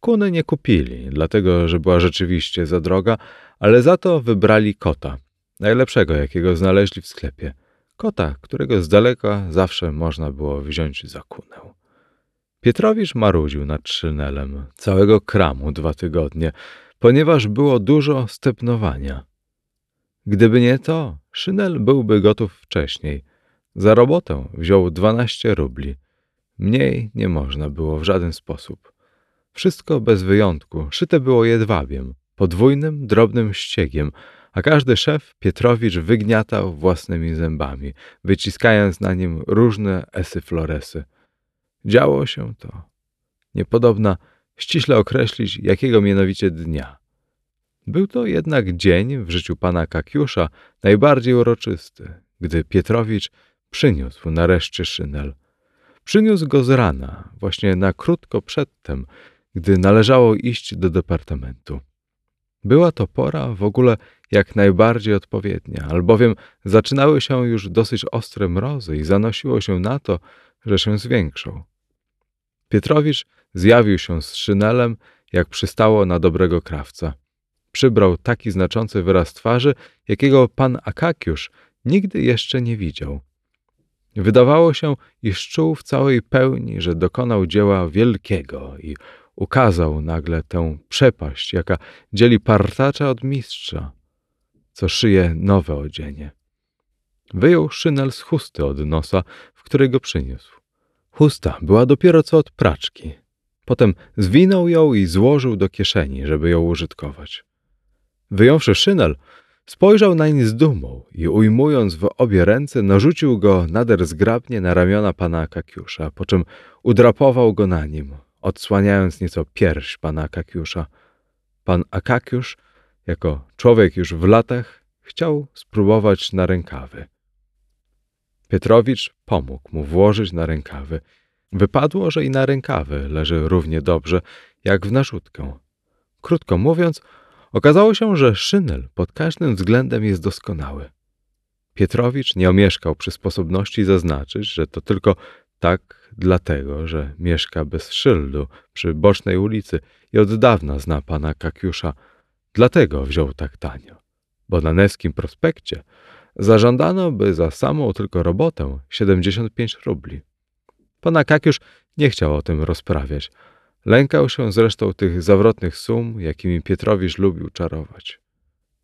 Kuny nie kupili, dlatego że była rzeczywiście za droga, ale za to wybrali kota, najlepszego jakiego znaleźli w sklepie. Kota, którego z daleka zawsze można było wziąć za kunę. Pietrowicz marudził nad szynelem całego kramu dwa tygodnie, ponieważ było dużo stepnowania. Gdyby nie to, szynel byłby gotów wcześniej. Za robotę wziął 12 rubli. Mniej nie można było w żaden sposób. Wszystko bez wyjątku szyte było jedwabiem, podwójnym, drobnym ściegiem, a każdy szef Pietrowicz wygniatał własnymi zębami, wyciskając na nim różne esy floresy. Działo się to. Niepodobna ściśle określić, jakiego mianowicie dnia. Był to jednak dzień w życiu pana Kakiusza najbardziej uroczysty, gdy Pietrowicz przyniósł nareszcie szynel. Przyniósł go z rana, właśnie na krótko przedtem, gdy należało iść do departamentu. Była to pora w ogóle jak najbardziej odpowiednia, albowiem zaczynały się już dosyć ostre mrozy i zanosiło się na to, że się zwiększą. Pietrowicz zjawił się z szynelem, jak przystało na dobrego krawca. Przybrał taki znaczący wyraz twarzy, jakiego pan Akakiusz nigdy jeszcze nie widział. Wydawało się, iż czuł w całej pełni, że dokonał dzieła wielkiego i ukazał nagle tę przepaść, jaka dzieli partacza od mistrza, co szyje nowe odzienie. Wyjął szynel z chusty od nosa, w której go przyniósł. Chusta była dopiero co od praczki. Potem zwinął ją i złożył do kieszeni, żeby ją użytkować. Wyjąwszy szynel, spojrzał nań z dumą i ujmując w obie ręce, narzucił go nader zgrabnie na ramiona pana Akakiusza, po czym udrapował go na nim, odsłaniając nieco pierś pana Akakiusza. Pan Akakiusz, jako człowiek już w latach, chciał spróbować na rękawy. Pietrowicz pomógł mu włożyć na rękawy. Wypadło, że i na rękawy leży równie dobrze, jak w narzutkę. Krótko mówiąc, okazało się, że szynel pod każdym względem jest doskonały. Pietrowicz nie omieszkał przy sposobności zaznaczyć, że to tylko tak dlatego, że mieszka bez szyldu przy bocznej ulicy i od dawna zna pana Kakiusza. Dlatego wziął tak tanio, bo na Neskim prospekcie zażądano by za samą tylko robotę 75 rubli. Pana Kakiusz nie chciał o tym rozprawiać. Lękał się zresztą tych zawrotnych sum, jakimi Pietrowicz lubił czarować.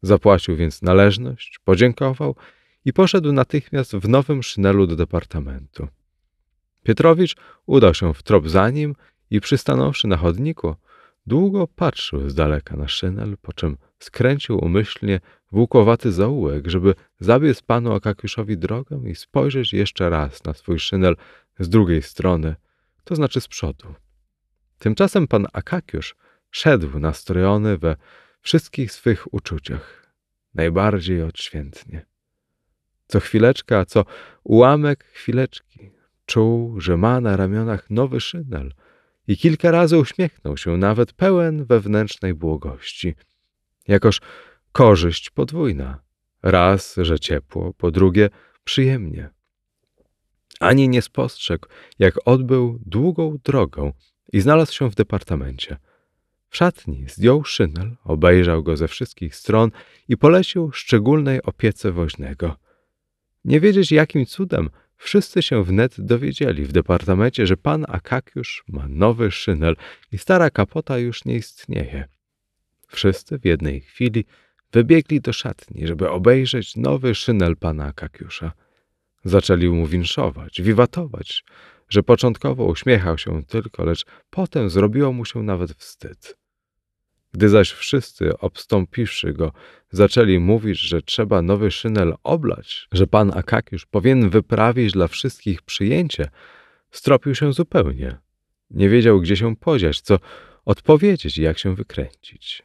Zapłacił więc należność, podziękował i poszedł natychmiast w nowym szynelu do departamentu. Pietrowicz udał się w trop za nim i przystanąwszy na chodniku, długo patrzył z daleka na szynel, po czym skręcił umyślnie w łukowaty zaułek, żeby zabiec panu Akakiuszowi drogę i spojrzeć jeszcze raz na swój szynel z drugiej strony, to znaczy z przodu. Tymczasem pan Akakiusz szedł nastrojony we wszystkich swych uczuciach, najbardziej odświętnie. Co chwileczka, co ułamek chwileczki czuł, że ma na ramionach nowy szynel i kilka razy uśmiechnął się, nawet pełen wewnętrznej błogości. Jakoż korzyść podwójna. Raz, że ciepło, po drugie przyjemnie. Ani nie spostrzegł, jak odbył długą drogą i znalazł się w departamencie. W szatni zdjął szynel, obejrzał go ze wszystkich stron i polecił szczególnej opiece woźnego. Nie wiedzieć jakim cudem wszyscy się wnet dowiedzieli w departamencie, że pan Akakiusz ma nowy szynel i stara kapota już nie istnieje. Wszyscy w jednej chwili wybiegli do szatni, żeby obejrzeć nowy szynel pana Akakiusza. Zaczęli mu winszować, wiwatować, że początkowo uśmiechał się tylko, lecz potem zrobiło mu się nawet wstyd. Gdy zaś wszyscy, obstąpiwszy go, zaczęli mówić, że trzeba nowy szynel oblać, że pan Akakiusz powinien wyprawić dla wszystkich przyjęcie, stropił się zupełnie. Nie wiedział, gdzie się podziać, co odpowiedzieć i jak się wykręcić.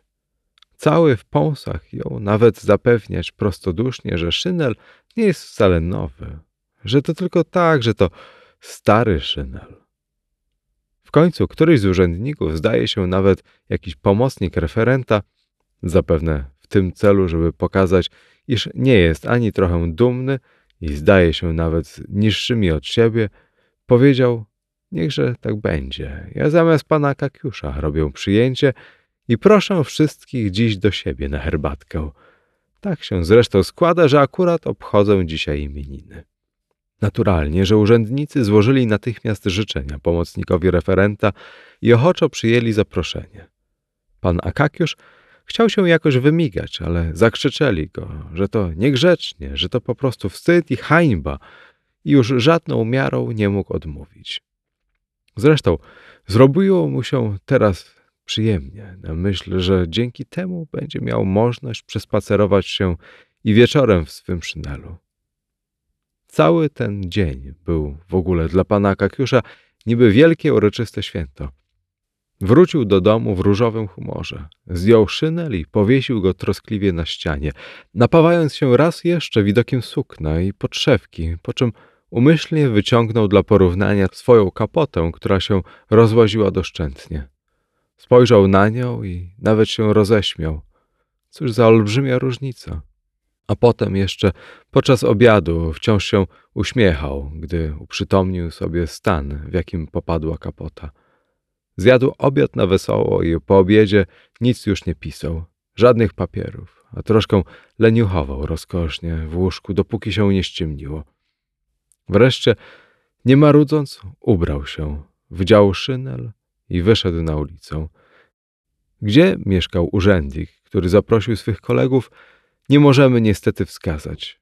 Cały w pąsach jął nawet zapewniać prostodusznie, że szynel nie jest wcale nowy, że to tylko tak, że to stary szynel. W końcu któryś z urzędników, zdaje się nawet jakiś pomocnik referenta, zapewne w tym celu, żeby pokazać, iż nie jest ani trochę dumny i zdaje się nawet niższymi od siebie, powiedział, niechże tak będzie. Ja zamiast pana Kakiusza robię przyjęcie i proszę wszystkich dziś do siebie na herbatkę. Tak się zresztą składa, że akurat obchodzę dzisiaj imieniny. Naturalnie, że urzędnicy złożyli natychmiast życzenia pomocnikowi referenta i ochoczo przyjęli zaproszenie. Pan Akakiusz chciał się jakoś wymigać, ale zakrzyczeli go, że to niegrzecznie, że to po prostu wstyd i hańba i już żadną miarą nie mógł odmówić. Zresztą zrobiło mu się teraz przyjemnie na myśl, że dzięki temu będzie miał możliwość przespacerować się i wieczorem w swym szynelu. Cały ten dzień był w ogóle dla pana Kakiusza niby wielkie uroczyste święto. Wrócił do domu w różowym humorze. Zdjął szynel i powiesił go troskliwie na ścianie, napawając się raz jeszcze widokiem sukna i podszewki, po czym umyślnie wyciągnął dla porównania swoją kapotę, która się rozłaziła doszczętnie. Spojrzał na nią i nawet się roześmiał. Cóż za olbrzymia różnica a potem jeszcze podczas obiadu wciąż się uśmiechał, gdy uprzytomnił sobie stan, w jakim popadła kapota. Zjadł obiad na wesoło i po obiedzie nic już nie pisał, żadnych papierów, a troszkę leniuchował rozkosznie w łóżku, dopóki się nie ściemniło. Wreszcie, nie marudząc, ubrał się, wdział szynel i wyszedł na ulicę. Gdzie mieszkał urzędnik, który zaprosił swych kolegów, nie możemy niestety wskazać.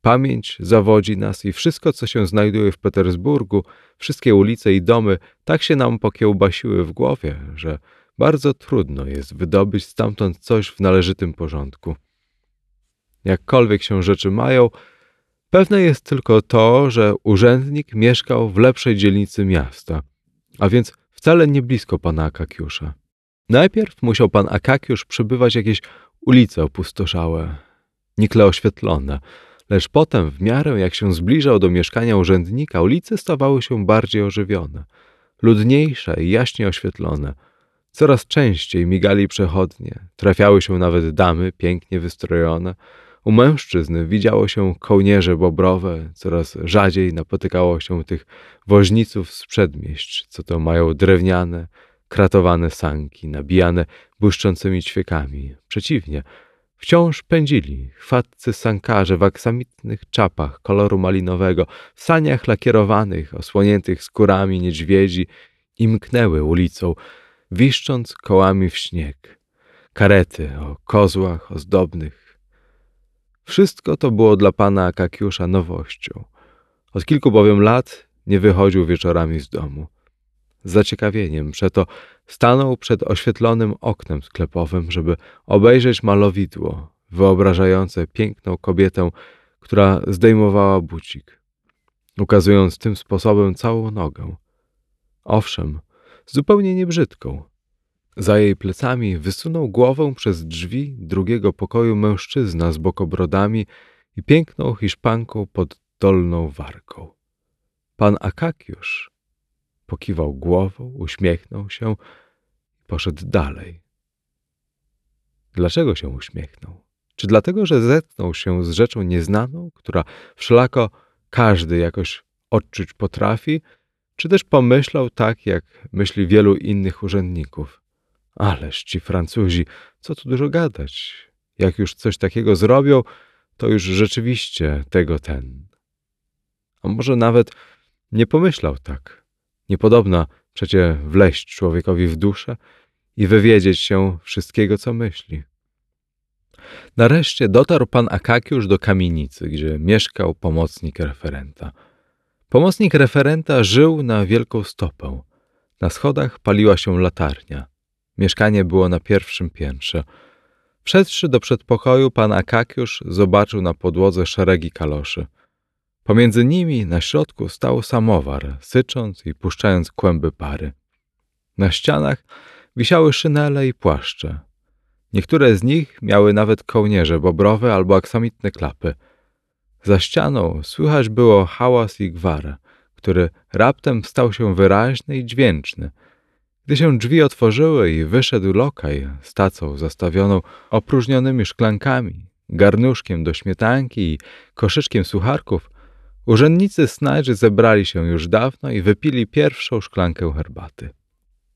Pamięć zawodzi nas i wszystko, co się znajduje w Petersburgu, wszystkie ulice i domy, tak się nam pokiełbasiły w głowie, że bardzo trudno jest wydobyć stamtąd coś w należytym porządku. Jakkolwiek się rzeczy mają, pewne jest tylko to, że urzędnik mieszkał w lepszej dzielnicy miasta, a więc wcale nie blisko pana Akakiusza. Najpierw musiał pan Akakiusz przebywać jakieś ulice opustoszałe, nikle oświetlone, lecz potem, w miarę jak się zbliżał do mieszkania urzędnika, ulice stawały się bardziej ożywione, ludniejsze i jaśnie oświetlone. Coraz częściej migali przechodnie, trafiały się nawet damy pięknie wystrojone. U mężczyzn widziało się kołnierze bobrowe, coraz rzadziej napotykało się tych woźniców z przedmieść, co to mają drewniane, kratowane sanki, nabijane błyszczącymi ćwiekami. Przeciwnie, wciąż pędzili chwatcy sankarze w aksamitnych czapach koloru malinowego, w saniach lakierowanych, osłoniętych skórami niedźwiedzi i mknęły ulicą, wiszcząc kołami w śnieg. Karety o kozłach ozdobnych. Wszystko to było dla pana Akakiusza nowością. Od kilku bowiem lat nie wychodził wieczorami z domu. Z zaciekawieniem przeto stanął przed oświetlonym oknem sklepowym, żeby obejrzeć malowidło wyobrażające piękną kobietę, która zdejmowała bucik, ukazując tym sposobem całą nogę. Owszem, zupełnie niebrzydką. Za jej plecami wysunął głowę przez drzwi drugiego pokoju mężczyzna z bokobrodami i piękną hiszpanką pod dolną warką. Pan Akakiusz Pokiwał głową, uśmiechnął się i poszedł dalej. Dlaczego się uśmiechnął? Czy dlatego, że zetknął się z rzeczą nieznaną, która wszelako każdy jakoś odczuć potrafi, czy też pomyślał tak, jak myśli wielu innych urzędników? Ależ ci Francuzi, co tu dużo gadać. Jak już coś takiego zrobią, to już rzeczywiście tego ten. A może nawet nie pomyślał tak. Niepodobna przecie wleść człowiekowi w duszę i wywiedzieć się wszystkiego, co myśli. Nareszcie dotarł pan Akakiusz do kamienicy, gdzie mieszkał pomocnik referenta. Pomocnik referenta żył na wielką stopę. Na schodach paliła się latarnia. Mieszkanie było na pierwszym piętrze. Wszedłszy do przedpokoju, pan Akakiusz zobaczył na podłodze szeregi kaloszy. Pomiędzy nimi na środku stał samowar, sycząc i puszczając kłęby pary. Na ścianach wisiały szynele i płaszcze. Niektóre z nich miały nawet kołnierze bobrowe albo aksamitne klapy. Za ścianą słychać było hałas i gwar, który raptem stał się wyraźny i dźwięczny. Gdy się drzwi otworzyły i wyszedł lokaj z tacą zastawioną opróżnionymi szklankami, garnuszkiem do śmietanki i koszyczkiem sucharków, urzędnicy snajdrzy zebrali się już dawno i wypili pierwszą szklankę herbaty.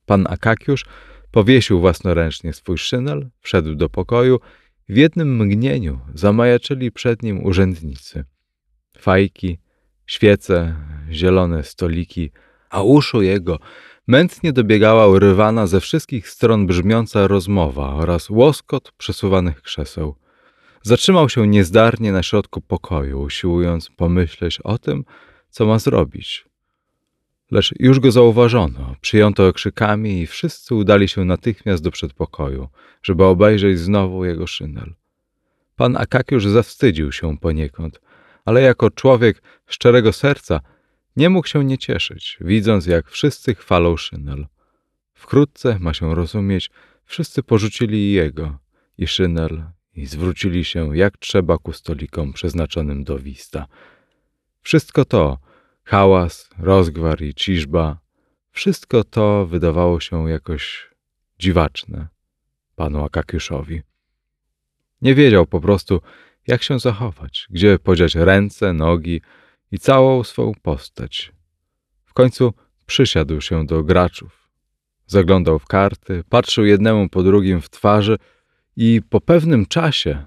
Pan Akakiusz Powiesił własnoręcznie swój szynel, wszedł do pokoju w jednym mgnieniu zamajaczyli przed nim urzędnicy. Fajki, świece, zielone stoliki, a uszu jego mętnie dobiegała urywana ze wszystkich stron brzmiąca rozmowa oraz łoskot przesuwanych krzeseł. Zatrzymał się niezdarnie na środku pokoju, usiłując pomyśleć o tym, co ma zrobić. Lecz już go zauważono, przyjęto okrzykami i wszyscy udali się natychmiast do przedpokoju, żeby obejrzeć znowu jego szynel. Pan Akakiusz zawstydził się poniekąd, ale jako człowiek szczerego serca nie mógł się nie cieszyć, widząc jak wszyscy chwalą szynel. Wkrótce, ma się rozumieć, wszyscy porzucili jego i szynel i zwrócili się jak trzeba ku stolikom przeznaczonym do wista. Wszystko to, Hałas, rozgwar i ciżba, wszystko to wydawało się jakoś dziwaczne panu Akakiuszowi. Nie wiedział po prostu, jak się zachować, gdzie podziać ręce, nogi i całą swą postać. W końcu przysiadł się do graczów. Zaglądał w karty, patrzył jednemu po drugim w twarzy i po pewnym czasie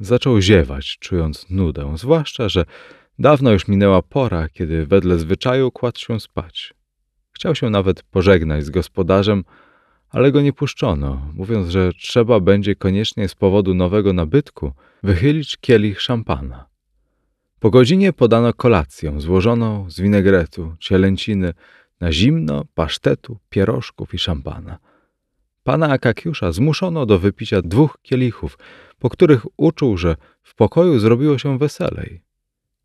zaczął ziewać, czując nudę, zwłaszcza, że Dawno już minęła pora, kiedy wedle zwyczaju kładł się spać. Chciał się nawet pożegnać z gospodarzem, ale go nie puszczono, mówiąc, że trzeba będzie koniecznie z powodu nowego nabytku wychylić kielich szampana. Po godzinie podano kolację złożoną z winegretu, cielęciny, na zimno, pasztetu, pierożków i szampana. Pana Akakiusza zmuszono do wypicia dwóch kielichów, po których uczuł, że w pokoju zrobiło się weselej.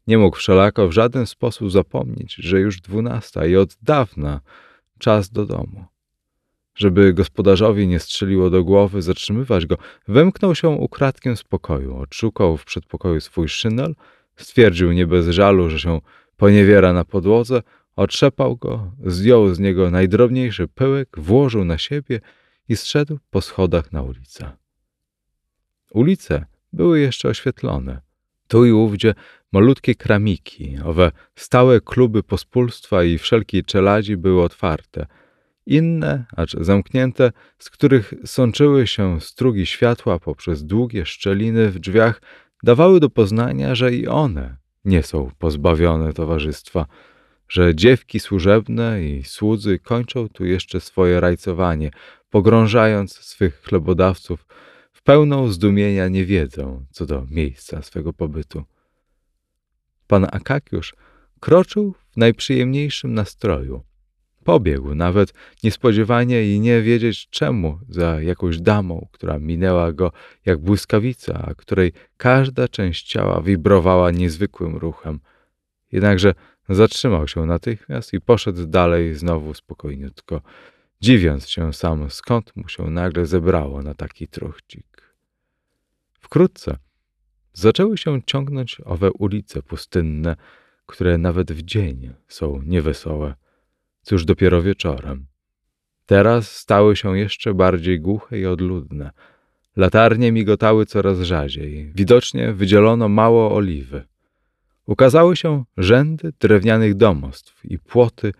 Nie mógł wszelako w żaden sposób zapomnieć, że już dwunasta i od dawna czas do domu. Żeby gospodarzowi nie strzeliło do głowy zatrzymywać go, wymknął się ukradkiem z pokoju, odszukał w przedpokoju swój szynel, stwierdził nie bez żalu, że się poniewiera na podłodze, otrzepał go, zdjął z niego najdrobniejszy pyłek, włożył na siebie i zszedł po schodach na ulicę. Ulice były jeszcze oświetlone. Tu i ówdzie malutkie kramiki, owe stałe kluby pospólstwa i wszelkiej czeladzi były otwarte. Inne, acz zamknięte, z których sączyły się strugi światła poprzez długie szczeliny w drzwiach, dawały do poznania, że i one nie są pozbawione towarzystwa, że dziewki służebne i słudzy kończą tu jeszcze swoje rajcowanie, pogrążając swych chlebodawców w pełną zdumienia niewiedzą co do miejsca swego pobytu. Pan Akakiusz kroczył w najprzyjemniejszym nastroju. Pobiegł nawet niespodziewanie i nie wiedzieć czemu za jakąś damą, która minęła go jak błyskawica, a której każda część ciała wibrowała niezwykłym ruchem. Jednakże zatrzymał się natychmiast i poszedł dalej znowu spokojniutko, dziwiąc się sam, skąd mu się nagle zebrało na taki truchcik. Wkrótce zaczęły się ciągnąć owe ulice pustynne, które nawet w dzień są niewesołe. Cóż dopiero wieczorem. Teraz stały się jeszcze bardziej głuche i odludne. Latarnie migotały coraz rzadziej. Widocznie wydzielono mało oliwy. Ukazały się rzędy drewnianych domostw i płoty,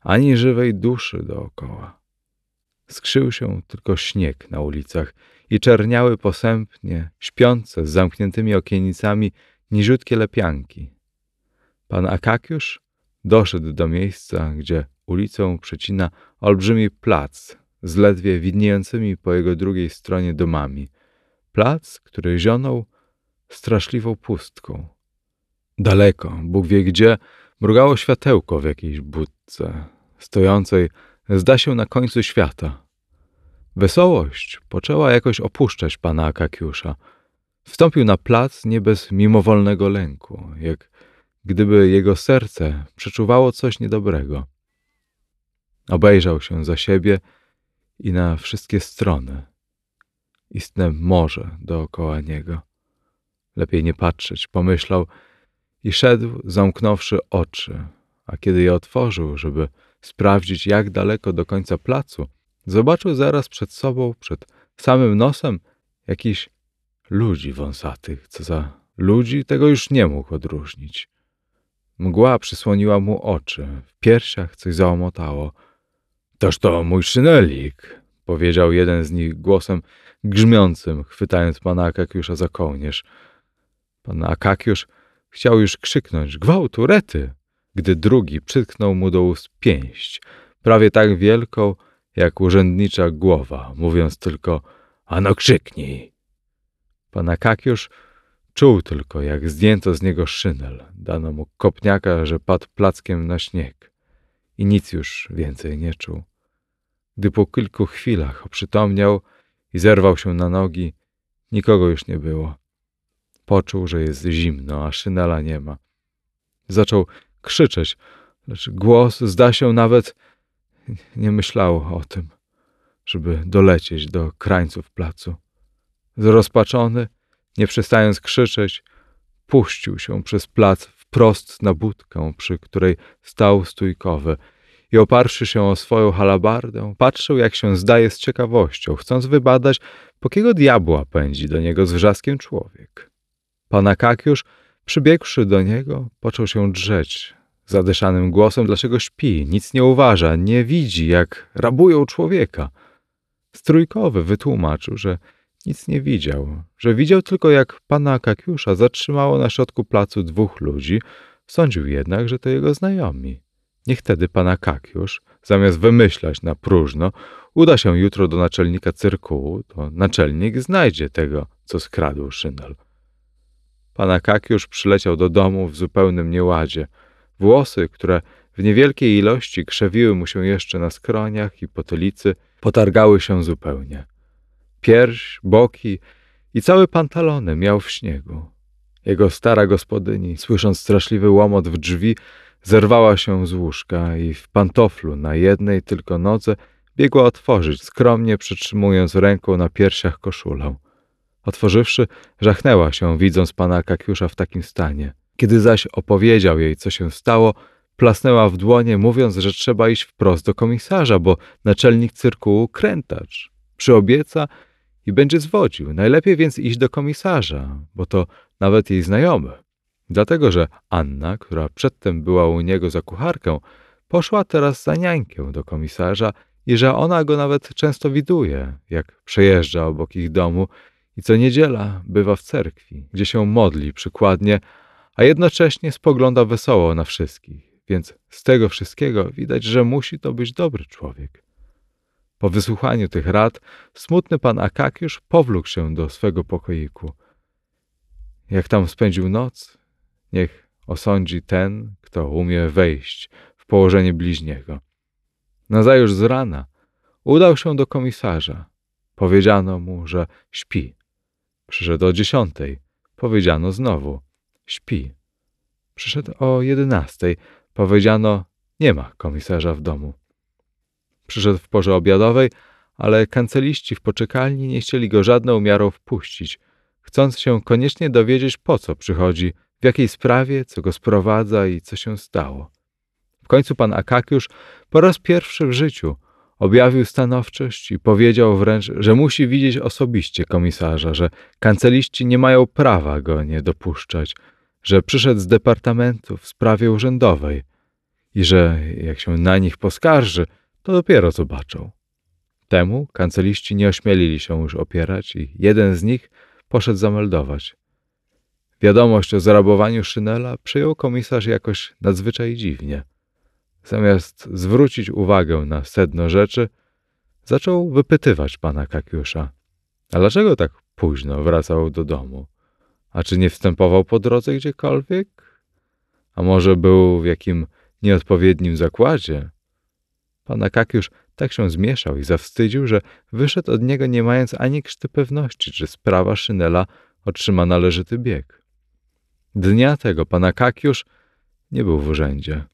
ani żywej duszy dookoła. Skrzył się tylko śnieg na ulicach i czerniały posępnie, śpiące z zamkniętymi okienicami, niziutkie lepianki. Pan Akakiusz doszedł do miejsca, gdzie ulicą przecina olbrzymi plac z ledwie widniejącymi po jego drugiej stronie domami. Plac, który zionął straszliwą pustką. Daleko, Bóg wie gdzie, mrugało światełko w jakiejś budce, stojącej, zda się, na końcu świata. Wesołość poczęła jakoś opuszczać pana Akakiusza. Wstąpił na plac nie bez mimowolnego lęku, jak gdyby jego serce przeczuwało coś niedobrego. Obejrzał się za siebie i na wszystkie strony. Istne morze dookoła niego. Lepiej nie patrzeć, pomyślał i szedł, zamknąwszy oczy, a kiedy je otworzył, żeby sprawdzić, jak daleko do końca placu, zobaczył zaraz przed sobą, przed samym nosem, jakiś ludzi wąsatych. Co za ludzi, tego już nie mógł odróżnić. Mgła przysłoniła mu oczy, w piersiach coś załomotało. Toż to mój szynelik, powiedział jeden z nich głosem grzmiącym, chwytając pana Akakiusza za kołnierz. Pan Akakiusz chciał już krzyknąć gwałtu, rety, gdy drugi przytknął mu do ust pięść, prawie tak wielką jak urzędnicza głowa, mówiąc tylko ano krzyknij. Pan Akakiusz czuł tylko, jak zdjęto z niego szynel, dano mu kopniaka, że padł plackiem na śnieg i nic już więcej nie czuł. Gdy po kilku chwilach oprzytomniał i zerwał się na nogi, nikogo już nie było. Poczuł, że jest zimno, a szynela nie ma. Zaczął krzyczeć, lecz głos, zda się, nawet nie myślał o tym, żeby dolecieć do krańców placu. Zrozpaczony, nie przestając krzyczeć, puścił się przez plac wprost na budkę, przy której stał stójkowy i oparszy się o swoją halabardę, patrzył, jak się zdaje z ciekawością, chcąc wybadać, po kiego diabła pędzi do niego z wrzaskiem człowiek. Pan Akakiusz, przybiegłszy do niego, począł się drzeć zadyszanym głosem, dlaczego śpi, nic nie uważa, nie widzi, jak rabują człowieka. Strójkowy wytłumaczył, że nic nie widział, że widział tylko, jak pana Akakiusza zatrzymało na środku placu dwóch ludzi, sądził jednak, że to jego znajomi. Niech wtedy pana Kakiusz, zamiast wymyślać na próżno, uda się jutro do naczelnika cyrkułu, to naczelnik znajdzie tego, co skradł szynel. Pana Kakiusz przyleciał do domu w zupełnym nieładzie. Włosy, które w niewielkiej ilości krzewiły mu się jeszcze na skroniach i potylicy, potargały się zupełnie. Pierś, boki i cały pantalony miał w śniegu. Jego stara gospodyni, słysząc straszliwy łomot w drzwi, zerwała się z łóżka i w pantoflu na jednej tylko nodze biegła otworzyć, skromnie przytrzymując ręką na piersiach koszulę. Otworzywszy, żachnęła się, widząc pana Kakiusza w takim stanie. Kiedy zaś opowiedział jej, co się stało, plasnęła w dłonie, mówiąc, że trzeba iść wprost do komisarza, bo naczelnik cyrkułu krętacz. Przyobieca i będzie zwodził. Najlepiej więc iść do komisarza, bo to nawet jej znajomy. Dlatego, że Anna, która przedtem była u niego za kucharkę, poszła teraz za niańkę do komisarza i że ona go nawet często widuje, jak przejeżdża obok ich domu i co niedziela bywa w cerkwi, gdzie się modli przykładnie, a jednocześnie spogląda wesoło na wszystkich. Więc z tego wszystkiego widać, że musi to być dobry człowiek. Po wysłuchaniu tych rad, smutny pan Akakiusz powlókł się do swego pokoiku. Jak tam spędził noc, niech osądzi ten, kto umie wejść w położenie bliźniego. Nazajutrz z rana udał się do komisarza. Powiedziano mu, że śpi. Przyszedł o dziesiątej. Powiedziano znowu, śpi. Przyszedł o jedenastej. Powiedziano, nie ma komisarza w domu. Przyszedł w porze obiadowej, ale kanceliści w poczekalni nie chcieli go żadną miarą wpuścić, chcąc się koniecznie dowiedzieć, po co przychodzi, w jakiej sprawie, co go sprowadza i co się stało. W końcu pan Akakiusz po raz pierwszy w życiu objawił stanowczość i powiedział wręcz, że musi widzieć osobiście komisarza, że kanceliści nie mają prawa go nie dopuszczać, że przyszedł z departamentu w sprawie urzędowej i że jak się na nich poskarży, to dopiero zobaczą. Temu kanceliści nie ośmielili się już opierać i jeden z nich poszedł zameldować. Wiadomość o zarabowaniu Szynela przyjął komisarz jakoś nadzwyczaj dziwnie. Zamiast zwrócić uwagę na sedno rzeczy, zaczął wypytywać pana Kakiusza. A dlaczego tak późno wracał do domu? A czy nie wstępował po drodze gdziekolwiek? A może był w jakim nieodpowiednim zakładzie? Pan Akakiusz tak się zmieszał i zawstydził, że wyszedł od niego nie mając ani krzty pewności, czy sprawa Szynela otrzyma należyty bieg. Dnia tego pan Akakiusz nie był w urzędzie.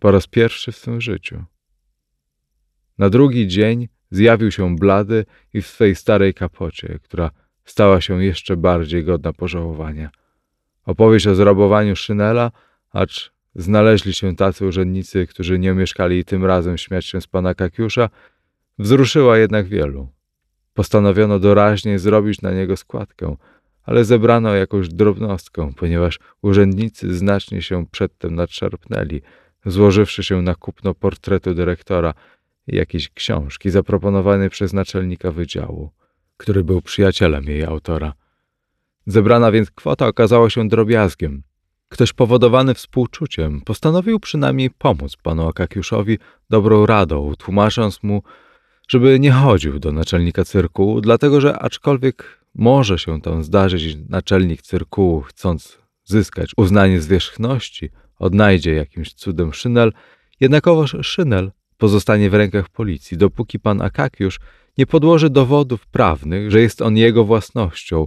Po raz pierwszy w swym życiu. Na drugi dzień zjawił się blady i w swej starej kapocie, która stała się jeszcze bardziej godna pożałowania. Opowieść o zrabowaniu Szynela, acz znaleźli się tacy urzędnicy, którzy nie omieszkali tym razem śmiać się z pana Kakiusza, wzruszyła jednak wielu. Postanowiono doraźnie zrobić na niego składkę, ale zebrano jakąś drobnostkę, ponieważ urzędnicy znacznie się przedtem nadszarpnęli, złożywszy się na kupno portretu dyrektora i jakiejś książki zaproponowanej przez naczelnika wydziału, który był przyjacielem jej autora. Zebrana więc kwota okazała się drobiazgiem. Ktoś powodowany współczuciem postanowił przynajmniej pomóc panu Akakiuszowi dobrą radą, tłumacząc mu, żeby nie chodził do naczelnika cyrkułu, dlatego że aczkolwiek może się tam zdarzyć, naczelnik cyrkułu, chcąc zyskać uznanie zwierzchności, odnajdzie jakimś cudem szynel, jednakowoż szynel pozostanie w rękach policji, dopóki pan Akakiusz nie podłoży dowodów prawnych, że jest on jego własnością.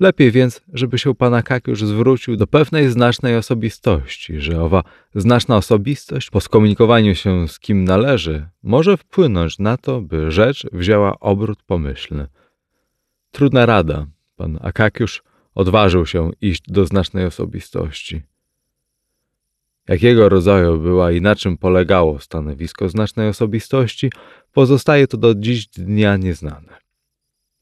Lepiej więc, żeby się pan Akakiusz zwrócił do pewnej znacznej osobistości, że owa znaczna osobistość po skomunikowaniu się z kim należy może wpłynąć na to, by rzecz wzięła obrót pomyślny. Trudna rada. Pan Akakiusz odważył się iść do znacznej osobistości. Jakiego rodzaju była i na czym polegało stanowisko znacznej osobistości, pozostaje to do dziś dnia nieznane.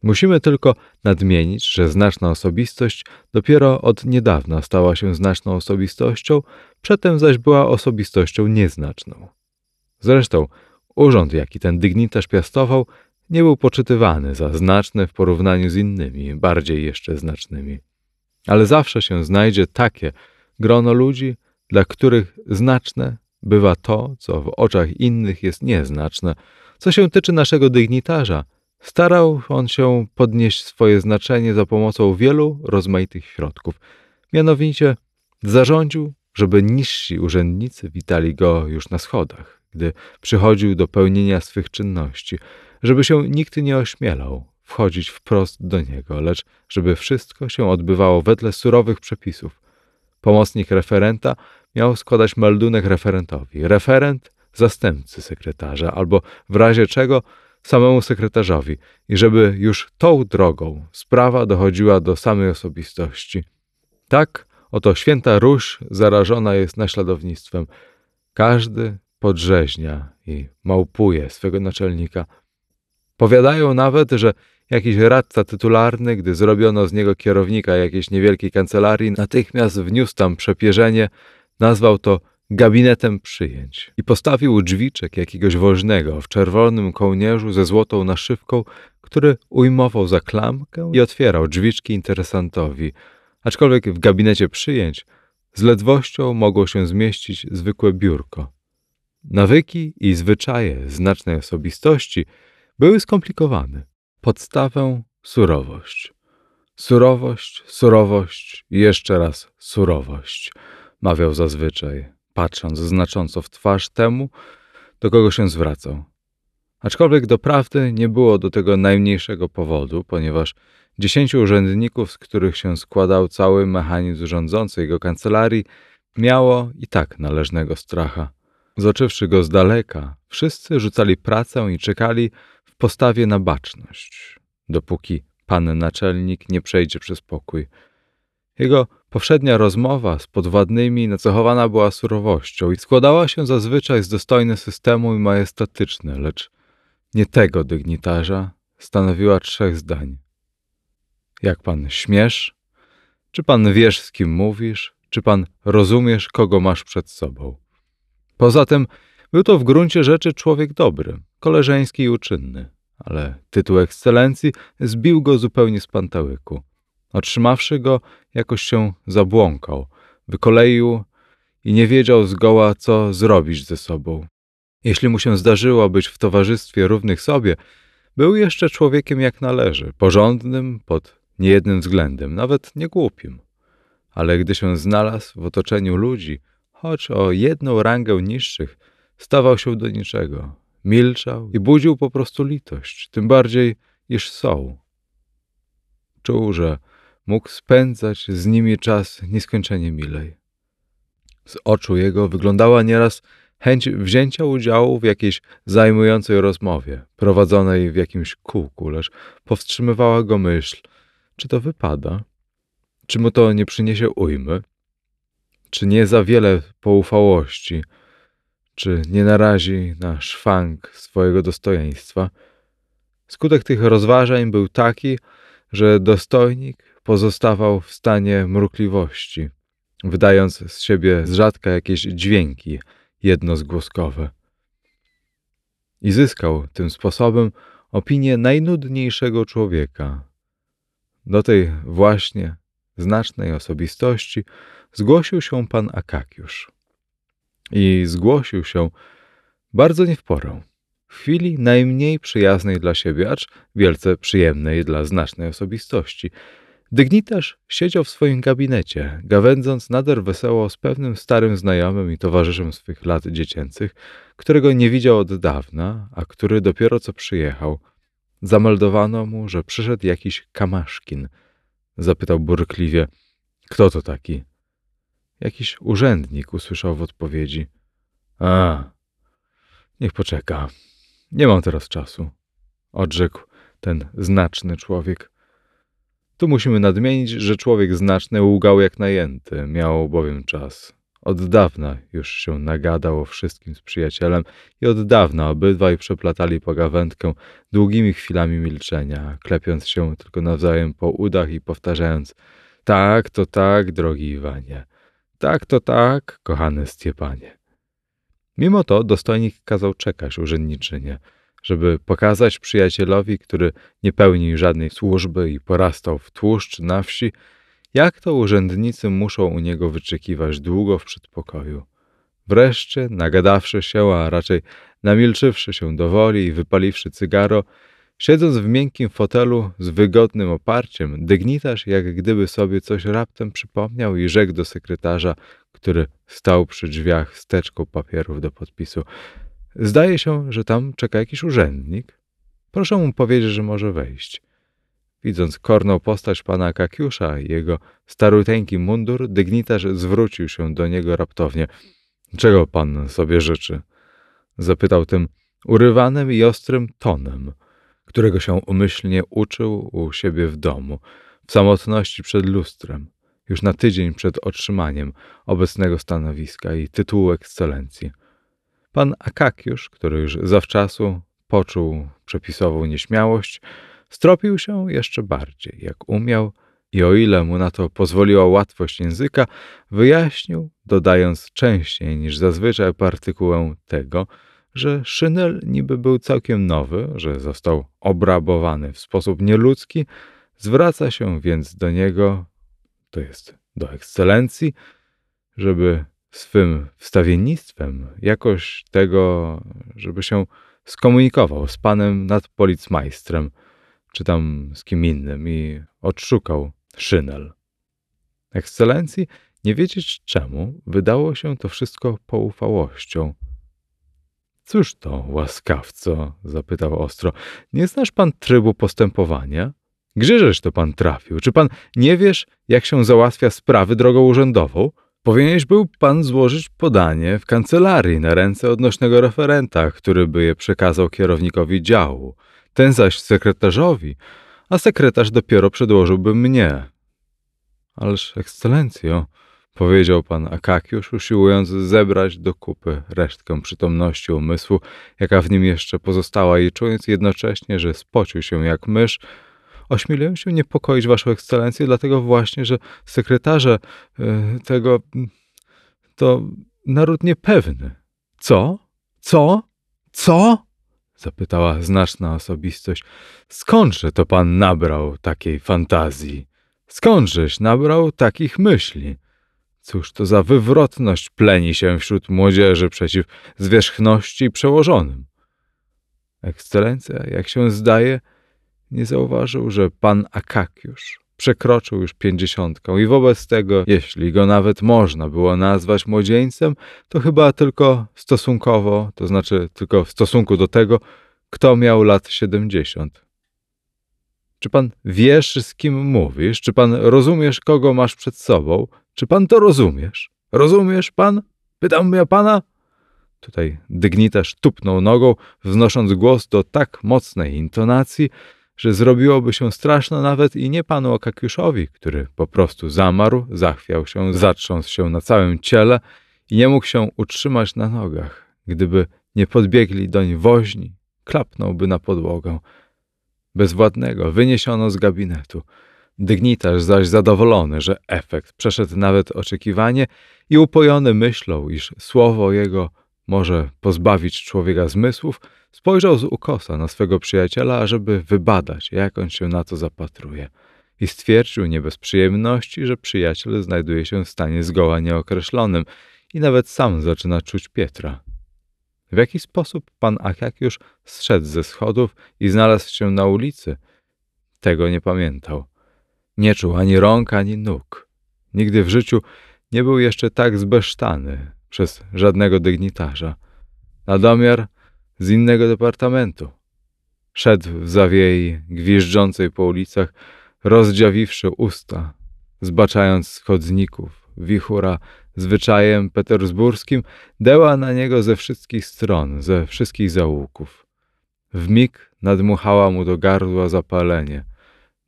Musimy tylko nadmienić, że znaczna osobistość dopiero od niedawna stała się znaczną osobistością, przedtem zaś była osobistością nieznaczną. Zresztą urząd, jaki ten dygnitarz piastował, nie był poczytywany za znaczny w porównaniu z innymi, bardziej jeszcze znacznymi. Ale zawsze się znajdzie takie grono ludzi, dla których znaczne bywa to, co w oczach innych jest nieznaczne. Co się tyczy naszego dygnitarza, starał on się podnieść swoje znaczenie za pomocą wielu rozmaitych środków. Mianowicie zarządził, żeby niżsi urzędnicy witali go już na schodach, gdy przychodził do pełnienia swych czynności, żeby się nikt nie ośmielał wchodzić wprost do niego, lecz żeby wszystko się odbywało wedle surowych przepisów. Pomocnik referenta miał składać meldunek referentowi, referent zastępcy sekretarza, albo w razie czego samemu sekretarzowi, i żeby już tą drogą sprawa dochodziła do samej osobistości. Tak oto święta Róż zarażona jest naśladownictwem. Każdy podrzeźnia i małpuje swego naczelnika. Powiadają nawet, że jakiś radca tytularny, gdy zrobiono z niego kierownika jakiejś niewielkiej kancelarii, natychmiast wniósł tam przepierzenie, nazwał to gabinetem przyjęć i postawił drzwiczek jakiegoś woźnego w czerwonym kołnierzu ze złotą naszywką, który ujmował za klamkę i otwierał drzwiczki interesantowi, aczkolwiek w gabinecie przyjęć z ledwością mogło się zmieścić zwykłe biurko. Nawyki i zwyczaje znacznej osobistości były skomplikowane. Podstawę surowość. Surowość, surowość i jeszcze raz surowość, mawiał zazwyczaj, patrząc znacząco w twarz temu, do kogo się zwracał. Aczkolwiek doprawdy nie było do tego najmniejszego powodu, ponieważ dziesięciu urzędników, z których się składał cały mechanizm rządzący jego kancelarii, miało i tak należnego stracha. Zoczywszy go z daleka, wszyscy rzucali pracę i czekali w postawie na baczność, dopóki pan naczelnik nie przejdzie przez pokój. Jego powszednia rozmowa z podwładnymi nacechowana była surowością i składała się zazwyczaj z dostojne systemu i majestatyczne, lecz nie tego dygnitarza stanowiła trzech zdań. Jak pan śmiesz? Czy pan wiesz, z kim mówisz? Czy pan rozumiesz, kogo masz przed sobą? Poza tym był to w gruncie rzeczy człowiek dobry, koleżeński i uczynny, ale tytuł ekscelencji zbił go zupełnie z pantałyku. Otrzymawszy go, jakoś się zabłąkał, wykoleił i nie wiedział zgoła, co zrobić ze sobą. Jeśli mu się zdarzyło być w towarzystwie równych sobie, był jeszcze człowiekiem jak należy, porządnym pod niejednym względem, nawet nie głupim. Ale gdy się znalazł w otoczeniu ludzi, choć o jedną rangę niższych, stawał się do niczego. Milczał i budził po prostu litość, tym bardziej, iż są. Czuł, że mógł spędzać z nimi czas nieskończenie milej. Z oczu jego wyglądała nieraz chęć wzięcia udziału w jakiejś zajmującej rozmowie, prowadzonej w jakimś kółku, lecz powstrzymywała go myśl, czy to wypada, czy mu to nie przyniesie ujmy, czy nie za wiele poufałości, czy nie narazi na szwank swojego dostojeństwa. Skutek tych rozważań był taki, że dostojnik pozostawał w stanie mrukliwości, wydając z siebie z rzadka jakieś dźwięki jednozgłoskowe. I zyskał tym sposobem opinię najnudniejszego człowieka. Do tej właśnie znacznej osobistości zgłosił się pan Akakiusz. I zgłosił się bardzo nie w porę, w chwili najmniej przyjaznej dla siebie, acz wielce przyjemnej dla znacznej osobistości. Dygnitarz siedział w swoim gabinecie, gawędząc nader wesoło z pewnym starym znajomym i towarzyszem swych lat dziecięcych, którego nie widział od dawna, a który dopiero co przyjechał. Zameldowano mu, że przyszedł jakiś kamaszkin. Zapytał burkliwie, kto to taki? Jakiś urzędnik usłyszał w odpowiedzi. A, niech poczeka. Nie mam teraz czasu, odrzekł ten znaczny człowiek. Tu musimy nadmienić, że człowiek znaczny łgał jak najęty, miał bowiem czas. Od dawna już się nagadał o wszystkim z przyjacielem i od dawna obydwaj przeplatali pogawędkę długimi chwilami milczenia, klepiąc się tylko nawzajem po udach i powtarzając tak, to tak, drogi Iwanie, tak, to tak, kochany Stepanie. Mimo to dostojnik kazał czekać urzędniczynie, żeby pokazać przyjacielowi, który nie pełni żadnej służby i porastał w tłuszcz na wsi, jak to urzędnicy muszą u niego wyczekiwać długo w przedpokoju. Wreszcie, nagadawszy się, a raczej namilczywszy się do woli i wypaliwszy cygaro, siedząc w miękkim fotelu z wygodnym oparciem, dygnitarz jak gdyby sobie coś raptem przypomniał i rzekł do sekretarza, który stał przy drzwiach z teczką papierów do podpisu. Zdaje się, że tam czeka jakiś urzędnik. Proszę mu powiedzieć, że może wejść. Widząc korną postać pana Kakiusza i jego staruteńki mundur, dygnitarz zwrócił się do niego raptownie. Czego pan sobie życzy? Zapytał tym urywanym i ostrym tonem, którego się umyślnie uczył u siebie w domu, w samotności przed lustrem, już na tydzień przed otrzymaniem obecnego stanowiska i tytułu ekscelencji. Pan Akakiusz, który już zawczasu poczuł przepisową nieśmiałość, Stropił się jeszcze bardziej, jak umiał, i o ile mu na to pozwoliła łatwość języka, wyjaśnił, dodając częściej niż zazwyczaj partykułę tego, że szynel niby był całkiem nowy, że został obrabowany w sposób nieludzki, zwraca się więc do niego, to jest do ekscelencji, żeby swym wstawiennictwem jakoś tego, żeby się skomunikował z panem nadpolicmajstrem, czy tam z kim innym i odszukał szynel. Ekscelencji, nie wiedzieć czemu, wydało się to wszystko poufałością. Cóż to, łaskawco? zapytał ostro. Nie znasz pan trybu postępowania? Gdzieżeś to pan trafił? Czy pan nie wiesz, jak się załatwia sprawy drogą urzędową? Powinieneś był pan złożyć podanie w kancelarii na ręce odnośnego referenta, który by je przekazał kierownikowi działu ten zaś sekretarzowi, a sekretarz dopiero przedłożyłby mnie. Ależ, ekscelencjo, powiedział pan Akakiusz, usiłując zebrać do kupy resztkę przytomności umysłu, jaka w nim jeszcze pozostała i czując jednocześnie, że spocił się jak mysz, ośmieliłem się niepokoić waszą ekscelencję, dlatego właśnie, że sekretarze y, tego to naród niepewny. Co? Co? Co? Zapytała znaczna osobistość. Skądże to pan nabrał takiej fantazji? Skądżeś nabrał takich myśli? Cóż to za wywrotność pleni się wśród młodzieży przeciw zwierzchności przełożonym? Ekscelencja, jak się zdaje, nie zauważył, że pan Akakiusz przekroczył już pięćdziesiątką i wobec tego, jeśli go nawet można było nazwać młodzieńcem, to chyba tylko stosunkowo, to znaczy tylko w stosunku do tego, kto miał lat siedemdziesiąt. Czy pan wiesz, z kim mówisz? Czy pan rozumiesz, kogo masz przed sobą? Czy pan to rozumiesz? Rozumiesz pan? Pytam ja pana. Tutaj dygnitarz tupnął nogą, wznosząc głos do tak mocnej intonacji, że zrobiłoby się straszno nawet i nie panu Okakiuszowi, który po prostu zamarł, zachwiał się, zatrząsł się na całym ciele i nie mógł się utrzymać na nogach. Gdyby nie podbiegli doń woźni, klapnąłby na podłogę. Bezwładnego wyniesiono z gabinetu. Dygnitarz zaś zadowolony, że efekt przeszedł nawet oczekiwanie i upojony myślą, iż słowo jego może pozbawić człowieka zmysłów, spojrzał z ukosa na swego przyjaciela, ażeby wybadać, jak on się na to zapatruje. I stwierdził nie bez przyjemności, że przyjaciel znajduje się w stanie zgoła nieokreślonym i nawet sam zaczyna czuć Pietra. W jaki sposób pan Akakiusz zszedł ze schodów i znalazł się na ulicy? Tego nie pamiętał. Nie czuł ani rąk, ani nóg. Nigdy w życiu nie był jeszcze tak zbesztany przez żadnego dygnitarza. Na domiar z innego departamentu. Szedł w zawiei, gwiżdżącej po ulicach, rozdziawiwszy usta, zbaczając z chodników. Wichura zwyczajem petersburskim deła na niego ze wszystkich stron, ze wszystkich zaułków. W mig nadmuchała mu do gardła zapalenie.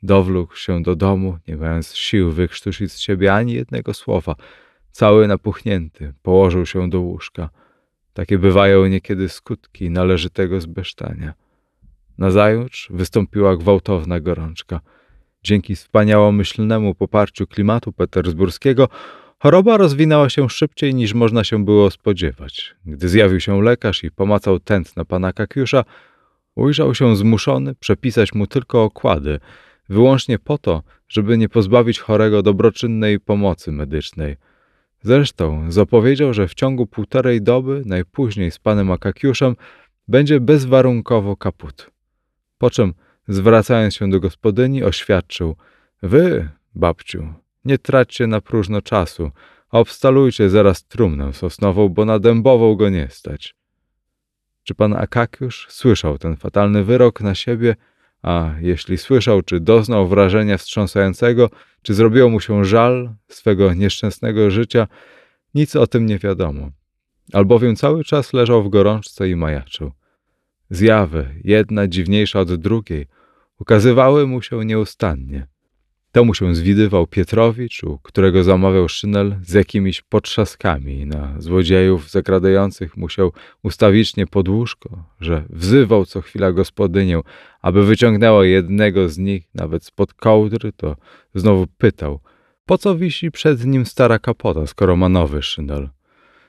Dowlókł się do domu, nie mając sił wykrztusić z siebie ani jednego słowa. Cały napuchnięty, położył się do łóżka. Takie bywają niekiedy skutki należytego zbesztania. Nazajutrz wystąpiła gwałtowna gorączka. Dzięki wspaniałomyślnemu poparciu klimatu petersburskiego choroba rozwinęła się szybciej niż można się było spodziewać. Gdy zjawił się lekarz i pomacał tętno pana Kakiusza, ujrzał się zmuszony przepisać mu tylko okłady, wyłącznie po to, żeby nie pozbawić chorego dobroczynnej pomocy medycznej – Zresztą zapowiedział, że w ciągu półtorej doby, najpóźniej z panem Akakiuszem, będzie bezwarunkowo kaput. Po czym, zwracając się do gospodyni, oświadczył: Wy, babciu, nie traćcie na próżno czasu, obstalujcie zaraz trumnę sosnową, bo na dębową go nie stać. Czy pan Akakiusz słyszał ten fatalny wyrok na siebie? A jeśli słyszał, czy doznał wrażenia wstrząsającego, czy zrobiło mu się żal swego nieszczęsnego życia, nic o tym nie wiadomo, albowiem cały czas leżał w gorączce i majaczył. Zjawy, jedna dziwniejsza od drugiej, ukazywały mu się nieustannie. Temu się zwidywał Pietrowicz, u którego zamawiał szynel z jakimiś potrzaskami na złodziejów zakradających mu się ustawicznie pod łóżko, że wzywał co chwila gospodynię, aby wyciągnęła jednego z nich nawet spod kołdry, to znowu pytał, po co wisi przed nim stara kapota, skoro ma nowy szynel.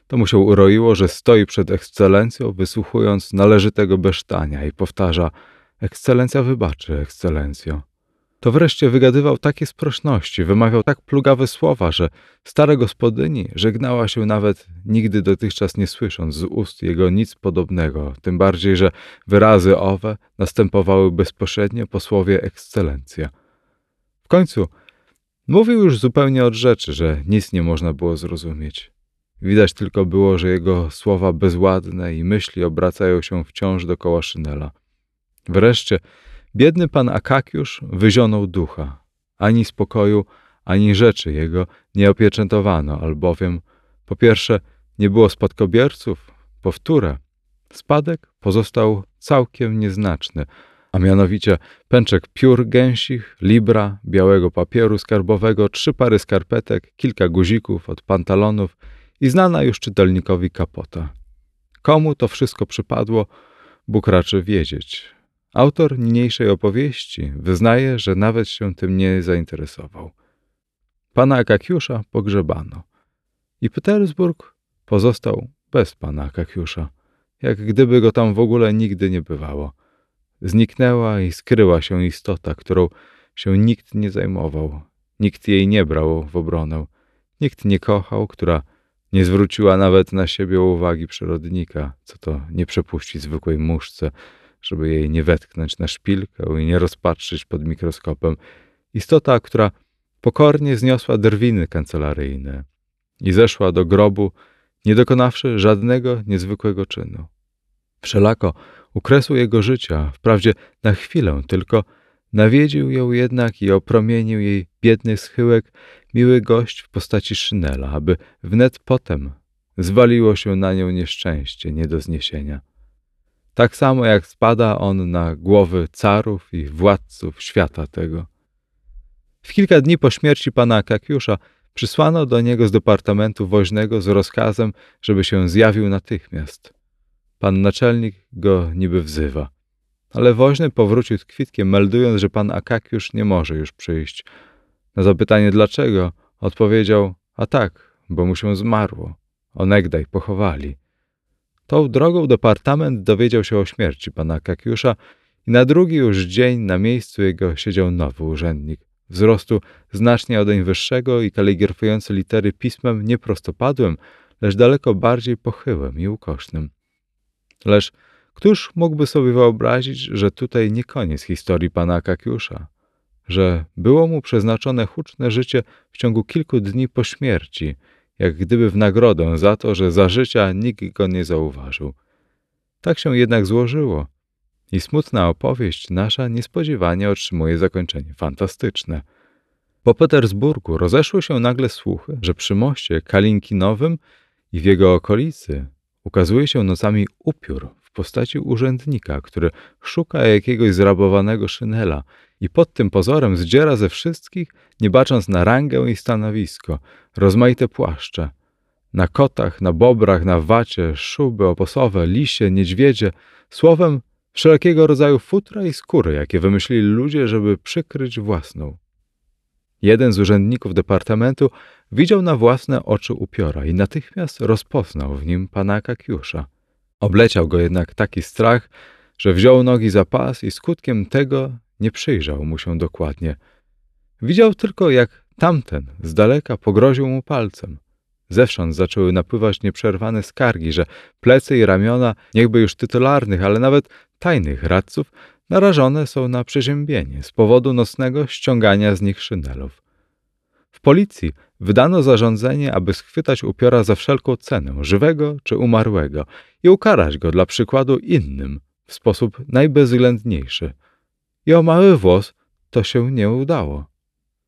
To mu się uroiło, że stoi przed ekscelencją, wysłuchując należytego besztania i powtarza, ekscelencja wybaczy, ekscelencjo to wreszcie wygadywał takie sprośności, wymawiał tak plugawe słowa, że stara gospodyni żegnała się nawet nigdy dotychczas nie słysząc z ust jego nic podobnego, tym bardziej, że wyrazy owe następowały bezpośrednio po słowie ekscelencja. W końcu mówił już zupełnie od rzeczy, że nic nie można było zrozumieć. Widać tylko było, że jego słowa bezładne i myśli obracają się wciąż dokoła szynela. Wreszcie Biedny pan Akakiusz wyzionął ducha. Ani spokoju, ani rzeczy jego nie opieczętowano, albowiem po pierwsze nie było spadkobierców, po wtóre spadek pozostał całkiem nieznaczny, a mianowicie pęczek piór gęsich, libra, białego papieru skarbowego, trzy pary skarpetek, kilka guzików od pantalonów i znana już czytelnikowi kapota. Komu to wszystko przypadło, Bóg raczy wiedzieć. Autor niniejszej opowieści wyznaje, że nawet się tym nie zainteresował. Pana Akakiusza pogrzebano i Petersburg pozostał bez pana Akakiusza. jak gdyby go tam w ogóle nigdy nie bywało. Zniknęła i skryła się istota, którą się nikt nie zajmował, nikt jej nie brał w obronę, nikt nie kochał, która nie zwróciła nawet na siebie uwagi przyrodnika, co to nie przepuści zwykłej muszce, żeby jej nie wetknąć na szpilkę i nie rozpatrzyć pod mikroskopem. Istota, która pokornie zniosła drwiny kancelaryjne i zeszła do grobu, nie dokonawszy żadnego niezwykłego czynu. Wszelako u kresu jego życia, wprawdzie na chwilę tylko, nawiedził ją jednak i opromienił jej biedny schyłek miły gość w postaci szynela, aby wnet potem zwaliło się na nią nieszczęście nie do zniesienia. Tak samo jak spada on na głowy carów i władców świata tego. W kilka dni po śmierci pana Kakiusza przysłano do niego z departamentu woźnego z rozkazem, żeby się zjawił natychmiast. Pan naczelnik go niby wzywa. Ale woźny powrócił z kwitkiem, meldując, że pan Akakiusz nie może już przyjść. Na zapytanie dlaczego, odpowiedział, a tak, bo mu się zmarło. Onegdaj pochowali. Tą drogą departament dowiedział się o śmierci pana Kakiusza i na drugi już dzień na miejscu jego siedział nowy urzędnik, wzrostu znacznie odeń wyższego i kaligrafujący litery pismem nie prostopadłym, lecz daleko bardziej pochyłym i ukośnym. Lecz któż mógłby sobie wyobrazić, że tutaj nie koniec historii pana Kakiusza, że było mu przeznaczone huczne życie w ciągu kilku dni po śmierci, jak gdyby w nagrodę za to, że za życia nikt go nie zauważył. Tak się jednak złożyło i smutna opowieść nasza niespodziewanie otrzymuje zakończenie fantastyczne. Po Petersburgu rozeszły się nagle słuchy, że przy moście Kalinkinowym i w jego okolicy ukazuje się nocami upiór w postaci urzędnika, który szuka jakiegoś zrabowanego szynela i pod tym pozorem zdziera ze wszystkich, nie bacząc na rangę i stanowisko, rozmaite płaszcze. Na kotach, na bobrach, na wacie, szuby oposowe, lisie, niedźwiedzie, słowem wszelkiego rodzaju futra i skóry, jakie wymyślili ludzie, żeby przykryć własną. Jeden z urzędników departamentu widział na własne oczy upiora i natychmiast rozpoznał w nim pana Kakiusza. Obleciał go jednak taki strach, że wziął nogi za pas i skutkiem tego nie przyjrzał mu się dokładnie. Widział tylko, jak tamten z daleka pogroził mu palcem. Zewsząd zaczęły napływać nieprzerwane skargi, że plecy i ramiona, niechby już tytularnych, ale nawet tajnych radców, narażone są na przeziębienie z powodu nocnego ściągania z nich szynelów. W policji wydano zarządzenie, aby schwytać upiora za wszelką cenę, żywego czy umarłego, i ukarać go dla przykładu innym w sposób najbezwzględniejszy. I o mały włos to się nie udało.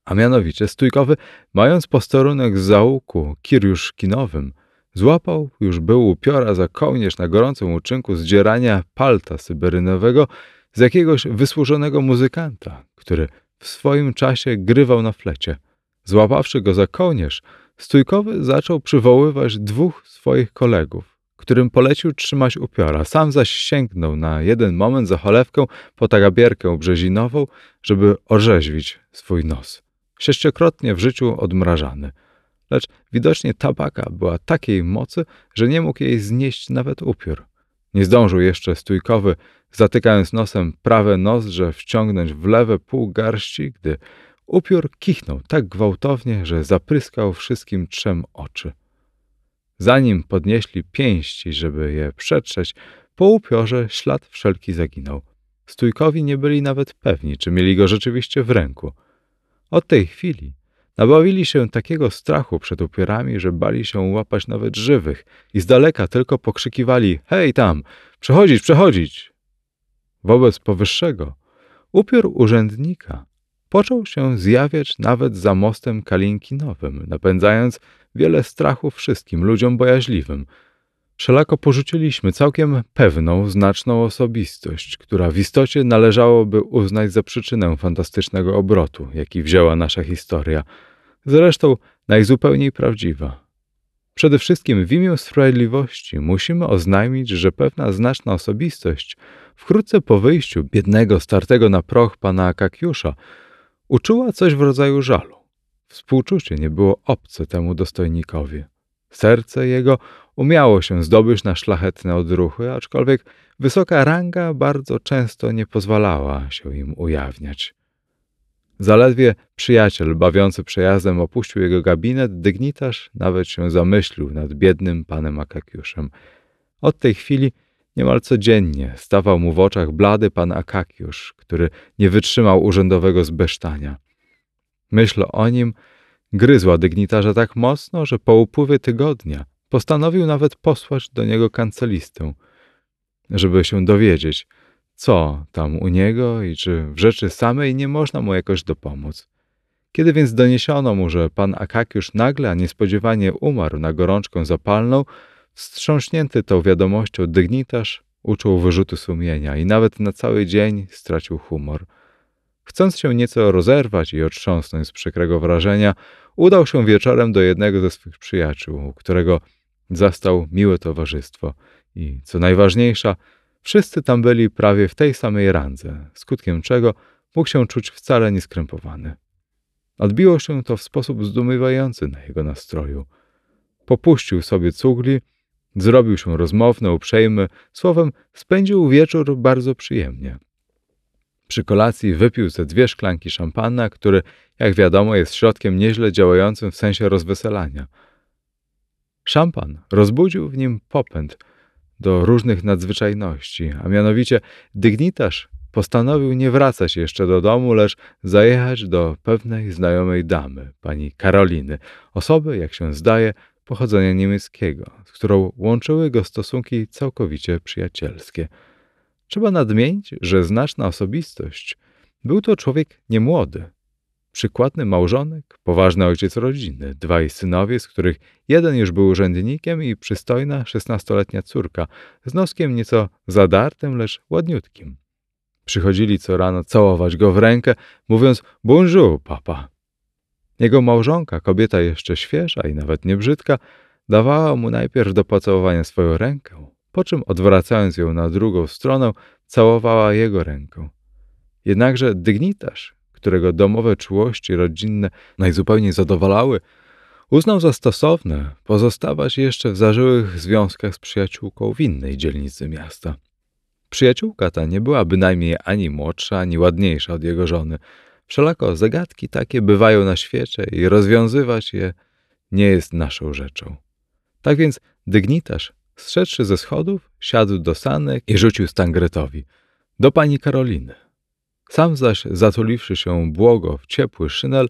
A mianowicie stójkowy, mając posterunek z załuku kirjuszkinowym, złapał już był upiora za kołnierz na gorącym uczynku zdzierania palta syberynowego z jakiegoś wysłużonego muzykanta, który w swoim czasie grywał na flecie. Złapawszy go za kołnierz, stójkowy zaczął przywoływać dwóch swoich kolegów, którym polecił trzymać upiora. Sam zaś sięgnął na jeden moment za cholewkę po tagabierkę brzezinową, żeby orzeźwić swój nos. Sześciokrotnie w życiu odmrażany. Lecz widocznie tabaka była takiej mocy, że nie mógł jej znieść nawet upiór. Nie zdążył jeszcze stójkowy, zatykając nosem prawe nozdrze, wciągnąć w lewe pół garści, gdy upiór kichnął tak gwałtownie, że zapryskał wszystkim trzem oczy. Zanim podnieśli pięści, żeby je przetrzeć, po upiorze ślad wszelki zaginął. Stójkowi nie byli nawet pewni, czy mieli go rzeczywiście w ręku. Od tej chwili nabawili się takiego strachu przed upiorami, że bali się łapać nawet żywych i z daleka tylko pokrzykiwali: Hej tam, przechodzić, przechodzić! Wobec powyższego upiór urzędnika począł się zjawiać nawet za mostem Kalinkinowym, napędzając wiele strachu wszystkim ludziom bojaźliwym. Wszelako porzuciliśmy całkiem pewną, znaczną osobistość, która w istocie należałoby uznać za przyczynę fantastycznego obrotu, jaki wzięła nasza historia, zresztą najzupełniej prawdziwa. Przede wszystkim w imię sprawiedliwości musimy oznajmić, że pewna znaczna osobistość wkrótce po wyjściu biednego, startego na proch pana Akakiusza uczuła coś w rodzaju żalu. Współczucie nie było obce temu dostojnikowi. Serce jego umiało się zdobyć na szlachetne odruchy, aczkolwiek wysoka ranga bardzo często nie pozwalała się im ujawniać. Zaledwie przyjaciel bawiący przejazdem opuścił jego gabinet, dygnitarz nawet się zamyślił nad biednym panem Akakiuszem. Od tej chwili niemal codziennie stawał mu w oczach blady pan Akakiusz, który nie wytrzymał urzędowego zbesztania. Myśl o nim gryzła dygnitarza tak mocno, że po upływie tygodnia postanowił nawet posłać do niego kancelistę, żeby się dowiedzieć, co tam u niego i czy w rzeczy samej nie można mu jakoś dopomóc. Kiedy więc doniesiono mu, że pan Akakiusz nagle, a niespodziewanie umarł na gorączkę zapalną, wstrząśnięty tą wiadomością dygnitarz uczuł wyrzutu sumienia i nawet na cały dzień stracił humor. Chcąc się nieco rozerwać i otrząsnąć z przykrego wrażenia, udał się wieczorem do jednego ze swych przyjaciół, którego zastał miłe towarzystwo i, co najważniejsza, Wszyscy tam byli prawie w tej samej randze, skutkiem czego mógł się czuć wcale nieskrępowany. Odbiło się to w sposób zdumiewający na jego nastroju. Popuścił sobie cugli, zrobił się rozmowny, uprzejmy, słowem spędził wieczór bardzo przyjemnie. Przy kolacji wypił ze dwie szklanki szampana, który, jak wiadomo, jest środkiem nieźle działającym w sensie rozweselania. Szampan rozbudził w nim popęd – do różnych nadzwyczajności, a mianowicie dygnitarz postanowił nie wracać jeszcze do domu, lecz zajechać do pewnej znajomej damy, pani Karoliny, osoby, jak się zdaje, pochodzenia niemieckiego, z którą łączyły go stosunki całkowicie przyjacielskie. Trzeba nadmienić, że znaczna osobistość był to człowiek niemłody, przykładny małżonek, poważny ojciec rodziny, dwaj synowie, z których jeden już był urzędnikiem i przystojna szesnastoletnia córka, z noskiem nieco zadartym, lecz ładniutkim. Przychodzili co rano całować go w rękę, mówiąc bonjour, papa. Jego małżonka, kobieta jeszcze świeża i nawet nie brzydka, dawała mu najpierw do pocałowania swoją rękę, po czym odwracając ją na drugą stronę, całowała jego rękę. Jednakże dygnitarz, którego domowe czułości rodzinne najzupełniej zadowalały, uznał za stosowne pozostawać jeszcze w zażyłych związkach z przyjaciółką w innej dzielnicy miasta. Przyjaciółka ta nie była bynajmniej ani młodsza, ani ładniejsza od jego żony. Wszelako zagadki takie bywają na świecie i rozwiązywać je nie jest naszą rzeczą. Tak więc dygnitarz, zszedłszy ze schodów, siadł do sanek i rzucił Stangretowi. Do pani Karoliny. Sam zaś, zatuliwszy się błogo w ciepły szynel,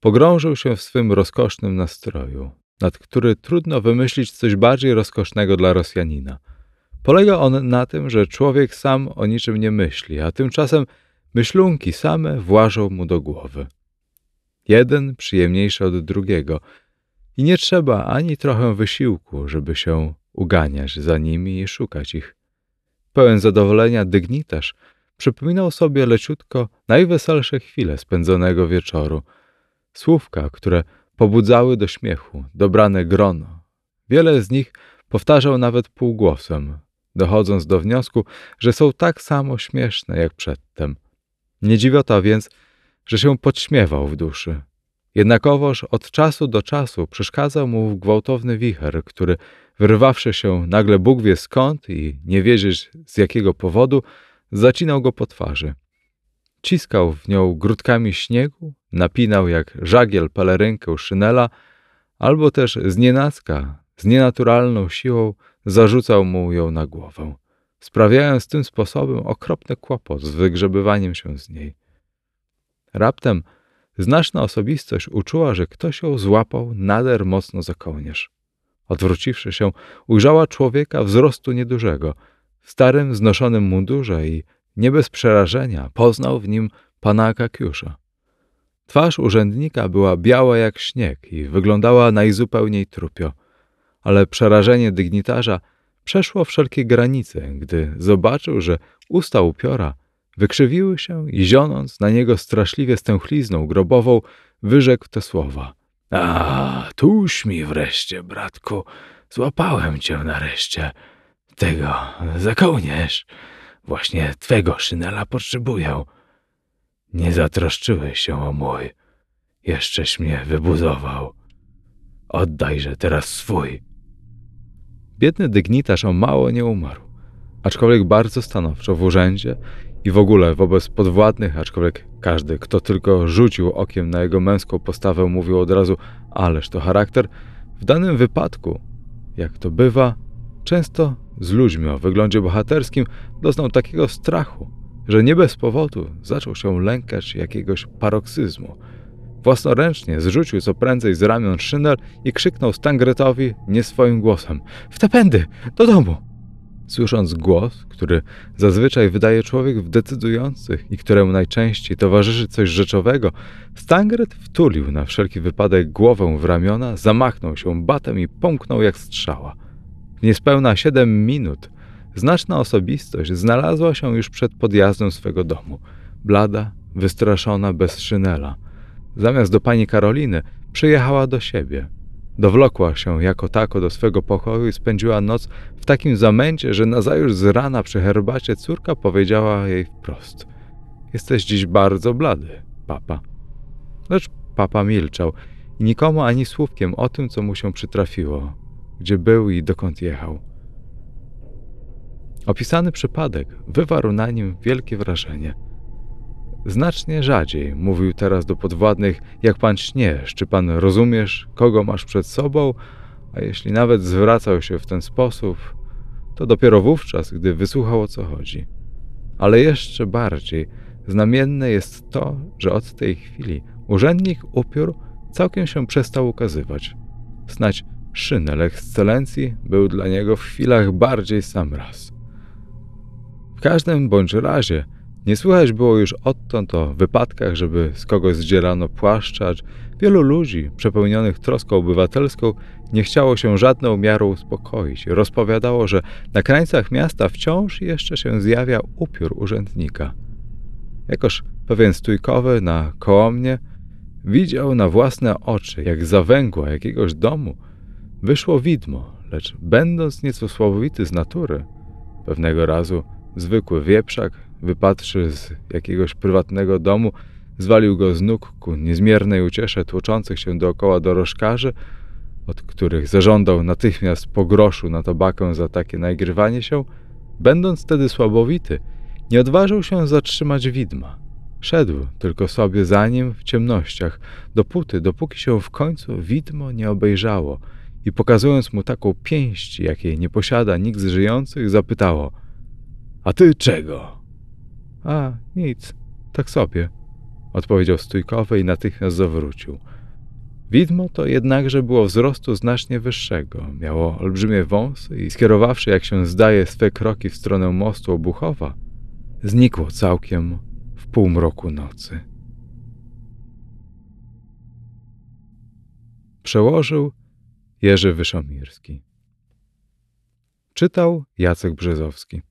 pogrążył się w swym rozkosznym nastroju, nad który trudno wymyślić coś bardziej rozkosznego dla Rosjanina. Polega on na tym, że człowiek sam o niczym nie myśli, a tymczasem myślunki same włażą mu do głowy. Jeden przyjemniejszy od drugiego i nie trzeba ani trochę wysiłku, żeby się uganiać za nimi i szukać ich. Pełen zadowolenia dygnitarz przypominał sobie leciutko najweselsze chwile spędzonego wieczoru. Słówka, które pobudzały do śmiechu, dobrane grono. Wiele z nich powtarzał nawet półgłosem, dochodząc do wniosku, że są tak samo śmieszne jak przedtem. Nie dziwiota więc, że się podśmiewał w duszy. Jednakowoż od czasu do czasu przeszkadzał mu gwałtowny wicher, który, wyrwawszy się nagle Bóg wie skąd i nie wiedzieć z jakiego powodu, zacinał go po twarzy. Ciskał w nią grudkami śniegu, napinał jak żagiel pelerynkę szynela, albo też z nienacka, z nienaturalną siłą zarzucał mu ją na głowę, sprawiając tym sposobem okropny kłopot z wygrzebywaniem się z niej. Raptem znaczna osobistość uczuła, że ktoś ją złapał nader mocno za kołnierz. Odwróciwszy się, ujrzała człowieka wzrostu niedużego – starym, znoszonym mundurze i nie bez przerażenia poznał w nim pana Akakiusza. Twarz urzędnika była biała jak śnieg i wyglądała najzupełniej trupio, ale przerażenie dygnitarza przeszło wszelkie granice, gdy zobaczył, że usta upiora wykrzywiły się i zionąc na niego straszliwie stęchlizną grobową, wyrzekł te słowa. A, tuż mi wreszcie, bratku, złapałem cię nareszcie. Tego, za kołnierz. Właśnie twego szynela potrzebuję. Nie zatroszczyłeś się o mój. Jeszcześ mnie wybuzował. Oddajże teraz swój. biedny dygnitarz o mało nie umarł. Aczkolwiek bardzo stanowczo w urzędzie i w ogóle wobec podwładnych, aczkolwiek każdy, kto tylko rzucił okiem na jego męską postawę, mówił od razu: Ależ to charakter. W danym wypadku, jak to bywa, często z ludźmi o wyglądzie bohaterskim doznał takiego strachu, że nie bez powodu zaczął się lękać jakiegoś paroksyzmu. Własnoręcznie zrzucił co prędzej z ramion szynel i krzyknął Stangretowi nie swoim głosem: W te pędy! Do domu! Słysząc głos, który zazwyczaj wydaje człowiek w decydujących i któremu najczęściej towarzyszy coś rzeczowego, Stangret wtulił na wszelki wypadek głowę w ramiona, zamachnął się batem i pomknął jak strzała. W niespełna siedem minut znaczna osobistość znalazła się już przed podjazdem swego domu. Blada, wystraszona, bez szynela. Zamiast do pani Karoliny przyjechała do siebie. Dowlokła się jako tako do swego pokoju i spędziła noc w takim zamęcie, że nazajutrz z rana przy herbacie córka powiedziała jej wprost: Jesteś dziś bardzo blady, papa. Lecz papa milczał i nikomu ani słówkiem o tym, co mu się przytrafiło, gdzie był i dokąd jechał. Opisany przypadek wywarł na nim wielkie wrażenie. Znacznie rzadziej mówił teraz do podwładnych, jak pan śniesz, czy pan rozumiesz, kogo masz przed sobą, a jeśli nawet zwracał się w ten sposób, to dopiero wówczas, gdy wysłuchał o co chodzi. Ale jeszcze bardziej znamienne jest to, że od tej chwili urzędnik upiór całkiem się przestał ukazywać. Snać szynel ekscelencji był dla niego w chwilach bardziej sam raz. W każdym bądź razie nie słychać było już odtąd o wypadkach, żeby z kogoś zdzierano płaszcza, acz wielu ludzi przepełnionych troską obywatelską nie chciało się żadną miarą uspokoić. Rozpowiadało, że na krańcach miasta wciąż jeszcze się zjawia upiór urzędnika. Jakoż pewien stójkowy na kołomnie widział na własne oczy, jak za węgła jakiegoś domu wyszło widmo, lecz będąc nieco słabowity z natury, pewnego razu zwykły wieprzak, wypatrzy z jakiegoś prywatnego domu, zwalił go z nóg ku niezmiernej uciesze tłoczących się dookoła dorożkarzy, od których zażądał natychmiast po groszu na tobakę za takie naigrywanie się, będąc wtedy słabowity, nie odważył się zatrzymać widma. Szedł tylko sobie za nim w ciemnościach, dopóty, dopóki się w końcu widmo nie obejrzało i pokazując mu taką pięść, jakiej nie posiada nikt z żyjących, zapytało – A ty czego? A, nic, tak sobie, odpowiedział stójkowy i natychmiast zawrócił. Widmo to jednakże było wzrostu znacznie wyższego. Miało olbrzymie wąsy i skierowawszy, jak się zdaje, swe kroki w stronę mostu Obuchowa, znikło całkiem w półmroku nocy. Przełożył Jerzy Wyszomirski. Czytał Jacek Brzezowski.